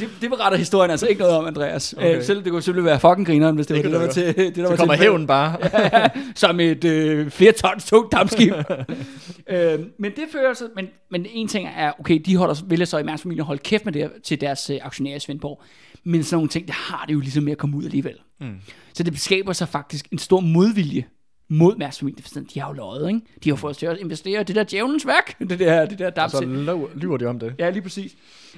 Det, det beretter historien altså ikke noget om, Andreas. Okay. Okay. Øh, selv det kunne selvfølgelig være fucking grineren, hvis det, Det var det, der var til. Det, der Så var kommer til, hævnen bare. <laughs> som et øh, flere tons tungt dampskib. <laughs> øh, men det fører så, men, men en ting er, okay, de holder, vælger så i Mærks familie holde kæft med det til deres øh, aktionærer i Svendborg. Men sådan nogle ting, det har det jo ligesom med at komme ud alligevel. Mm. Så det skaber sig faktisk en stor modvilje mod Mærks familie. For De har jo løjet, ikke? De har jo fået os til at investere i det der djævelens værk. <laughs> Det der, det der Så dampskib. lø- lyver de om det. Ja, lige præcis.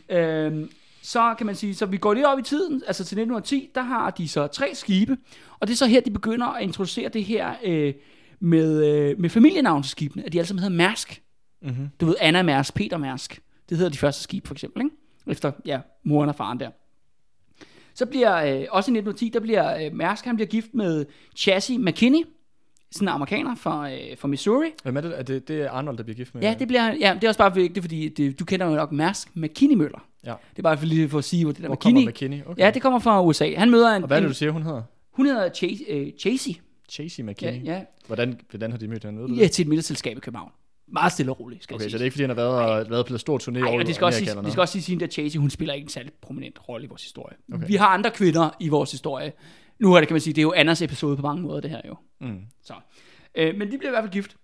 Øhm, så kan man sige, så vi går lidt op i tiden, altså til 1910, der har de så tre skibe, og det er så her, de begynder at introducere det her øh, med, øh, med familienavn til skibene, at de alle sammen hedder Mærsk. Mm-hmm. Du ved, Anna Mærsk, Peter Mærsk. Det hedder de første skib, for eksempel, ikke? Efter, ja, moren og faren der. Så bliver, øh, også i 1910, der bliver øh, Mærsk, han bliver gift med Chassis McKinney, sådan en amerikaner fra, øh, fra Missouri. Hvem er det? Er det, det er Arnold, der bliver gift med? Ja, det, bliver, ja, det er også bare vigtigt, fordi det, du kender jo nok Mærsk McKinney Møller. Ja. Det er bare for, lige for at sige, hvor det der Hvor McKinney... McKinney? Okay. Ja, det kommer fra USA. Han møder en... Og hvad er det, du siger, hun hedder? hun hedder Chase, øh, Chasey. Chasey Ja, McKinney. ja, Hvordan, hvordan har de mødt hende? Ja, til et middagsselskab i København. Meget stille og roligt, skal Okay, jeg så sige. det er ikke, fordi han har været, og, været på en stor turné Ej, og det skal, også sige, det skal også sige, at der Chasey, hun spiller ikke en særlig prominent rolle i vores historie. Okay. Vi har andre kvinder i vores historie. Nu er det, kan man sige, det er jo Anders episode på mange måder, det her jo. Mm. Så. Øh, men de bliver i hvert fald gift.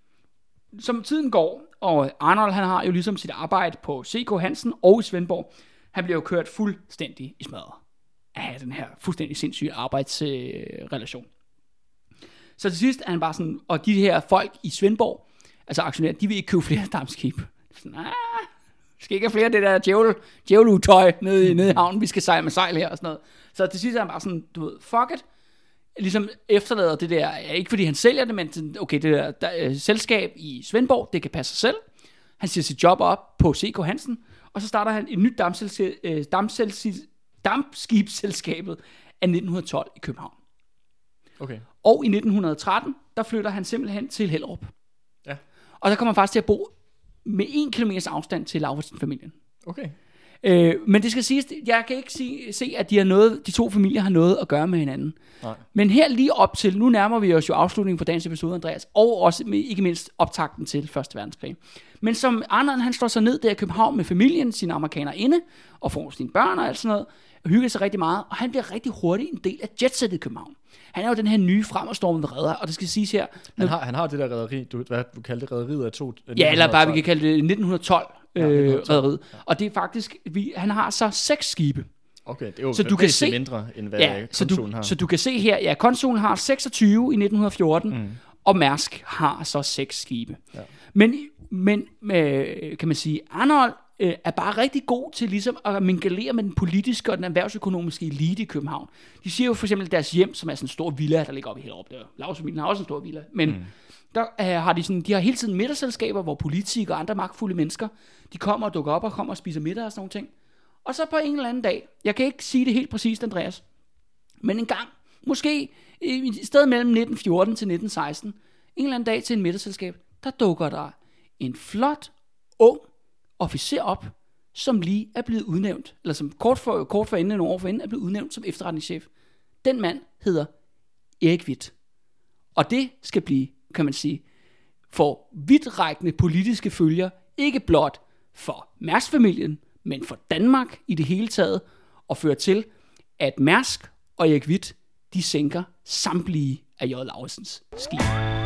Som tiden går, og Arnold han har jo ligesom sit arbejde på CK Hansen og i Svendborg, han bliver jo kørt fuldstændig i smadret af den her fuldstændig sindssyge arbejdsrelation. så til sidst er han bare sådan, og de her folk i Svendborg, altså aktionærer, de vil ikke købe flere dammskib. Sådan, ah, vi skal ikke have flere af det der djævel, djævelutøj nede, i- nede i havnen, vi skal sejle med sejl her og sådan noget. Så til sidst er han bare sådan, du ved, fuck it, ligesom efterlader det der, ja, ikke fordi han sælger det, men okay, det der, der øh, selskab i Svendborg, det kan passe sig selv. Han siger sit job op på CK Hansen, og så starter han et nyt dampsel- øh, dampskibsselskabet af 1912 i København. Okay. Og i 1913, der flytter han simpelthen til Hellerup. Og der kommer faktisk til at bo med en kilometers afstand til Lauritsen-familien. Okay. Øh, men det skal siges, jeg kan ikke se, se at de, har noget, de to familier har noget at gøre med hinanden. Nej. Men her lige op til, nu nærmer vi os jo afslutningen på dagens episode, Andreas, og også med, ikke mindst optakten til Første Verdenskrig. Men som Arnold, han står så ned der i København med familien, sine amerikanere inde, og får sine børn og alt sådan noget, og hygger sig rigtig meget, og han bliver rigtig hurtigt en del af jetsettet i København. Han er jo den her nye fremadstormende redder, og det skal siges her, Han har, han har det der rederi, du, hvad du kaldte det, rederiet af to... Ja, eller bare vi kan kalde det 1912 Ja, øh, 1912. rederiet. Og det er faktisk, vi, han har så seks skibe. Okay, det er jo Så du kan se- mindre, end hvad Ja, så du, har. så du kan se her, ja, konsulen har 26 i 1914, mm. og Mærsk har så seks skibe. Ja. Men, men øh, kan man sige, Arnold øh, er bare rigtig god til ligesom at mingalere med den politiske og den erhvervsøkonomiske elite i København. De siger jo for eksempel, at deres hjem, som er sådan en stor villa, der ligger oppe i Hellerup, der Lavsfamilien har også en stor villa, men mm. der øh, har de sådan, de har hele tiden middagsselskaber, hvor politikere og andre magtfulde mennesker, de kommer og dukker op og kommer og spiser middag og sådan nogle ting. Og så på en eller anden dag, jeg kan ikke sige det helt præcist, Andreas, men en gang, måske i et sted mellem 1914 til 1916, en eller anden dag til en middagsselskab, der dukker der en flot, ung officer op, som lige er blevet udnævnt, eller som kort for, kort for inden, nogle år for inden, er blevet udnævnt som efterretningschef. Den mand hedder Erik Witt. Og det skal blive, kan man sige, for vidtrækkende politiske følger, ikke blot for Mærsk-familien, men for Danmark i det hele taget, og fører til, at Mærsk og Erik Witt, de sænker samtlige af J. Lauritsens skibe.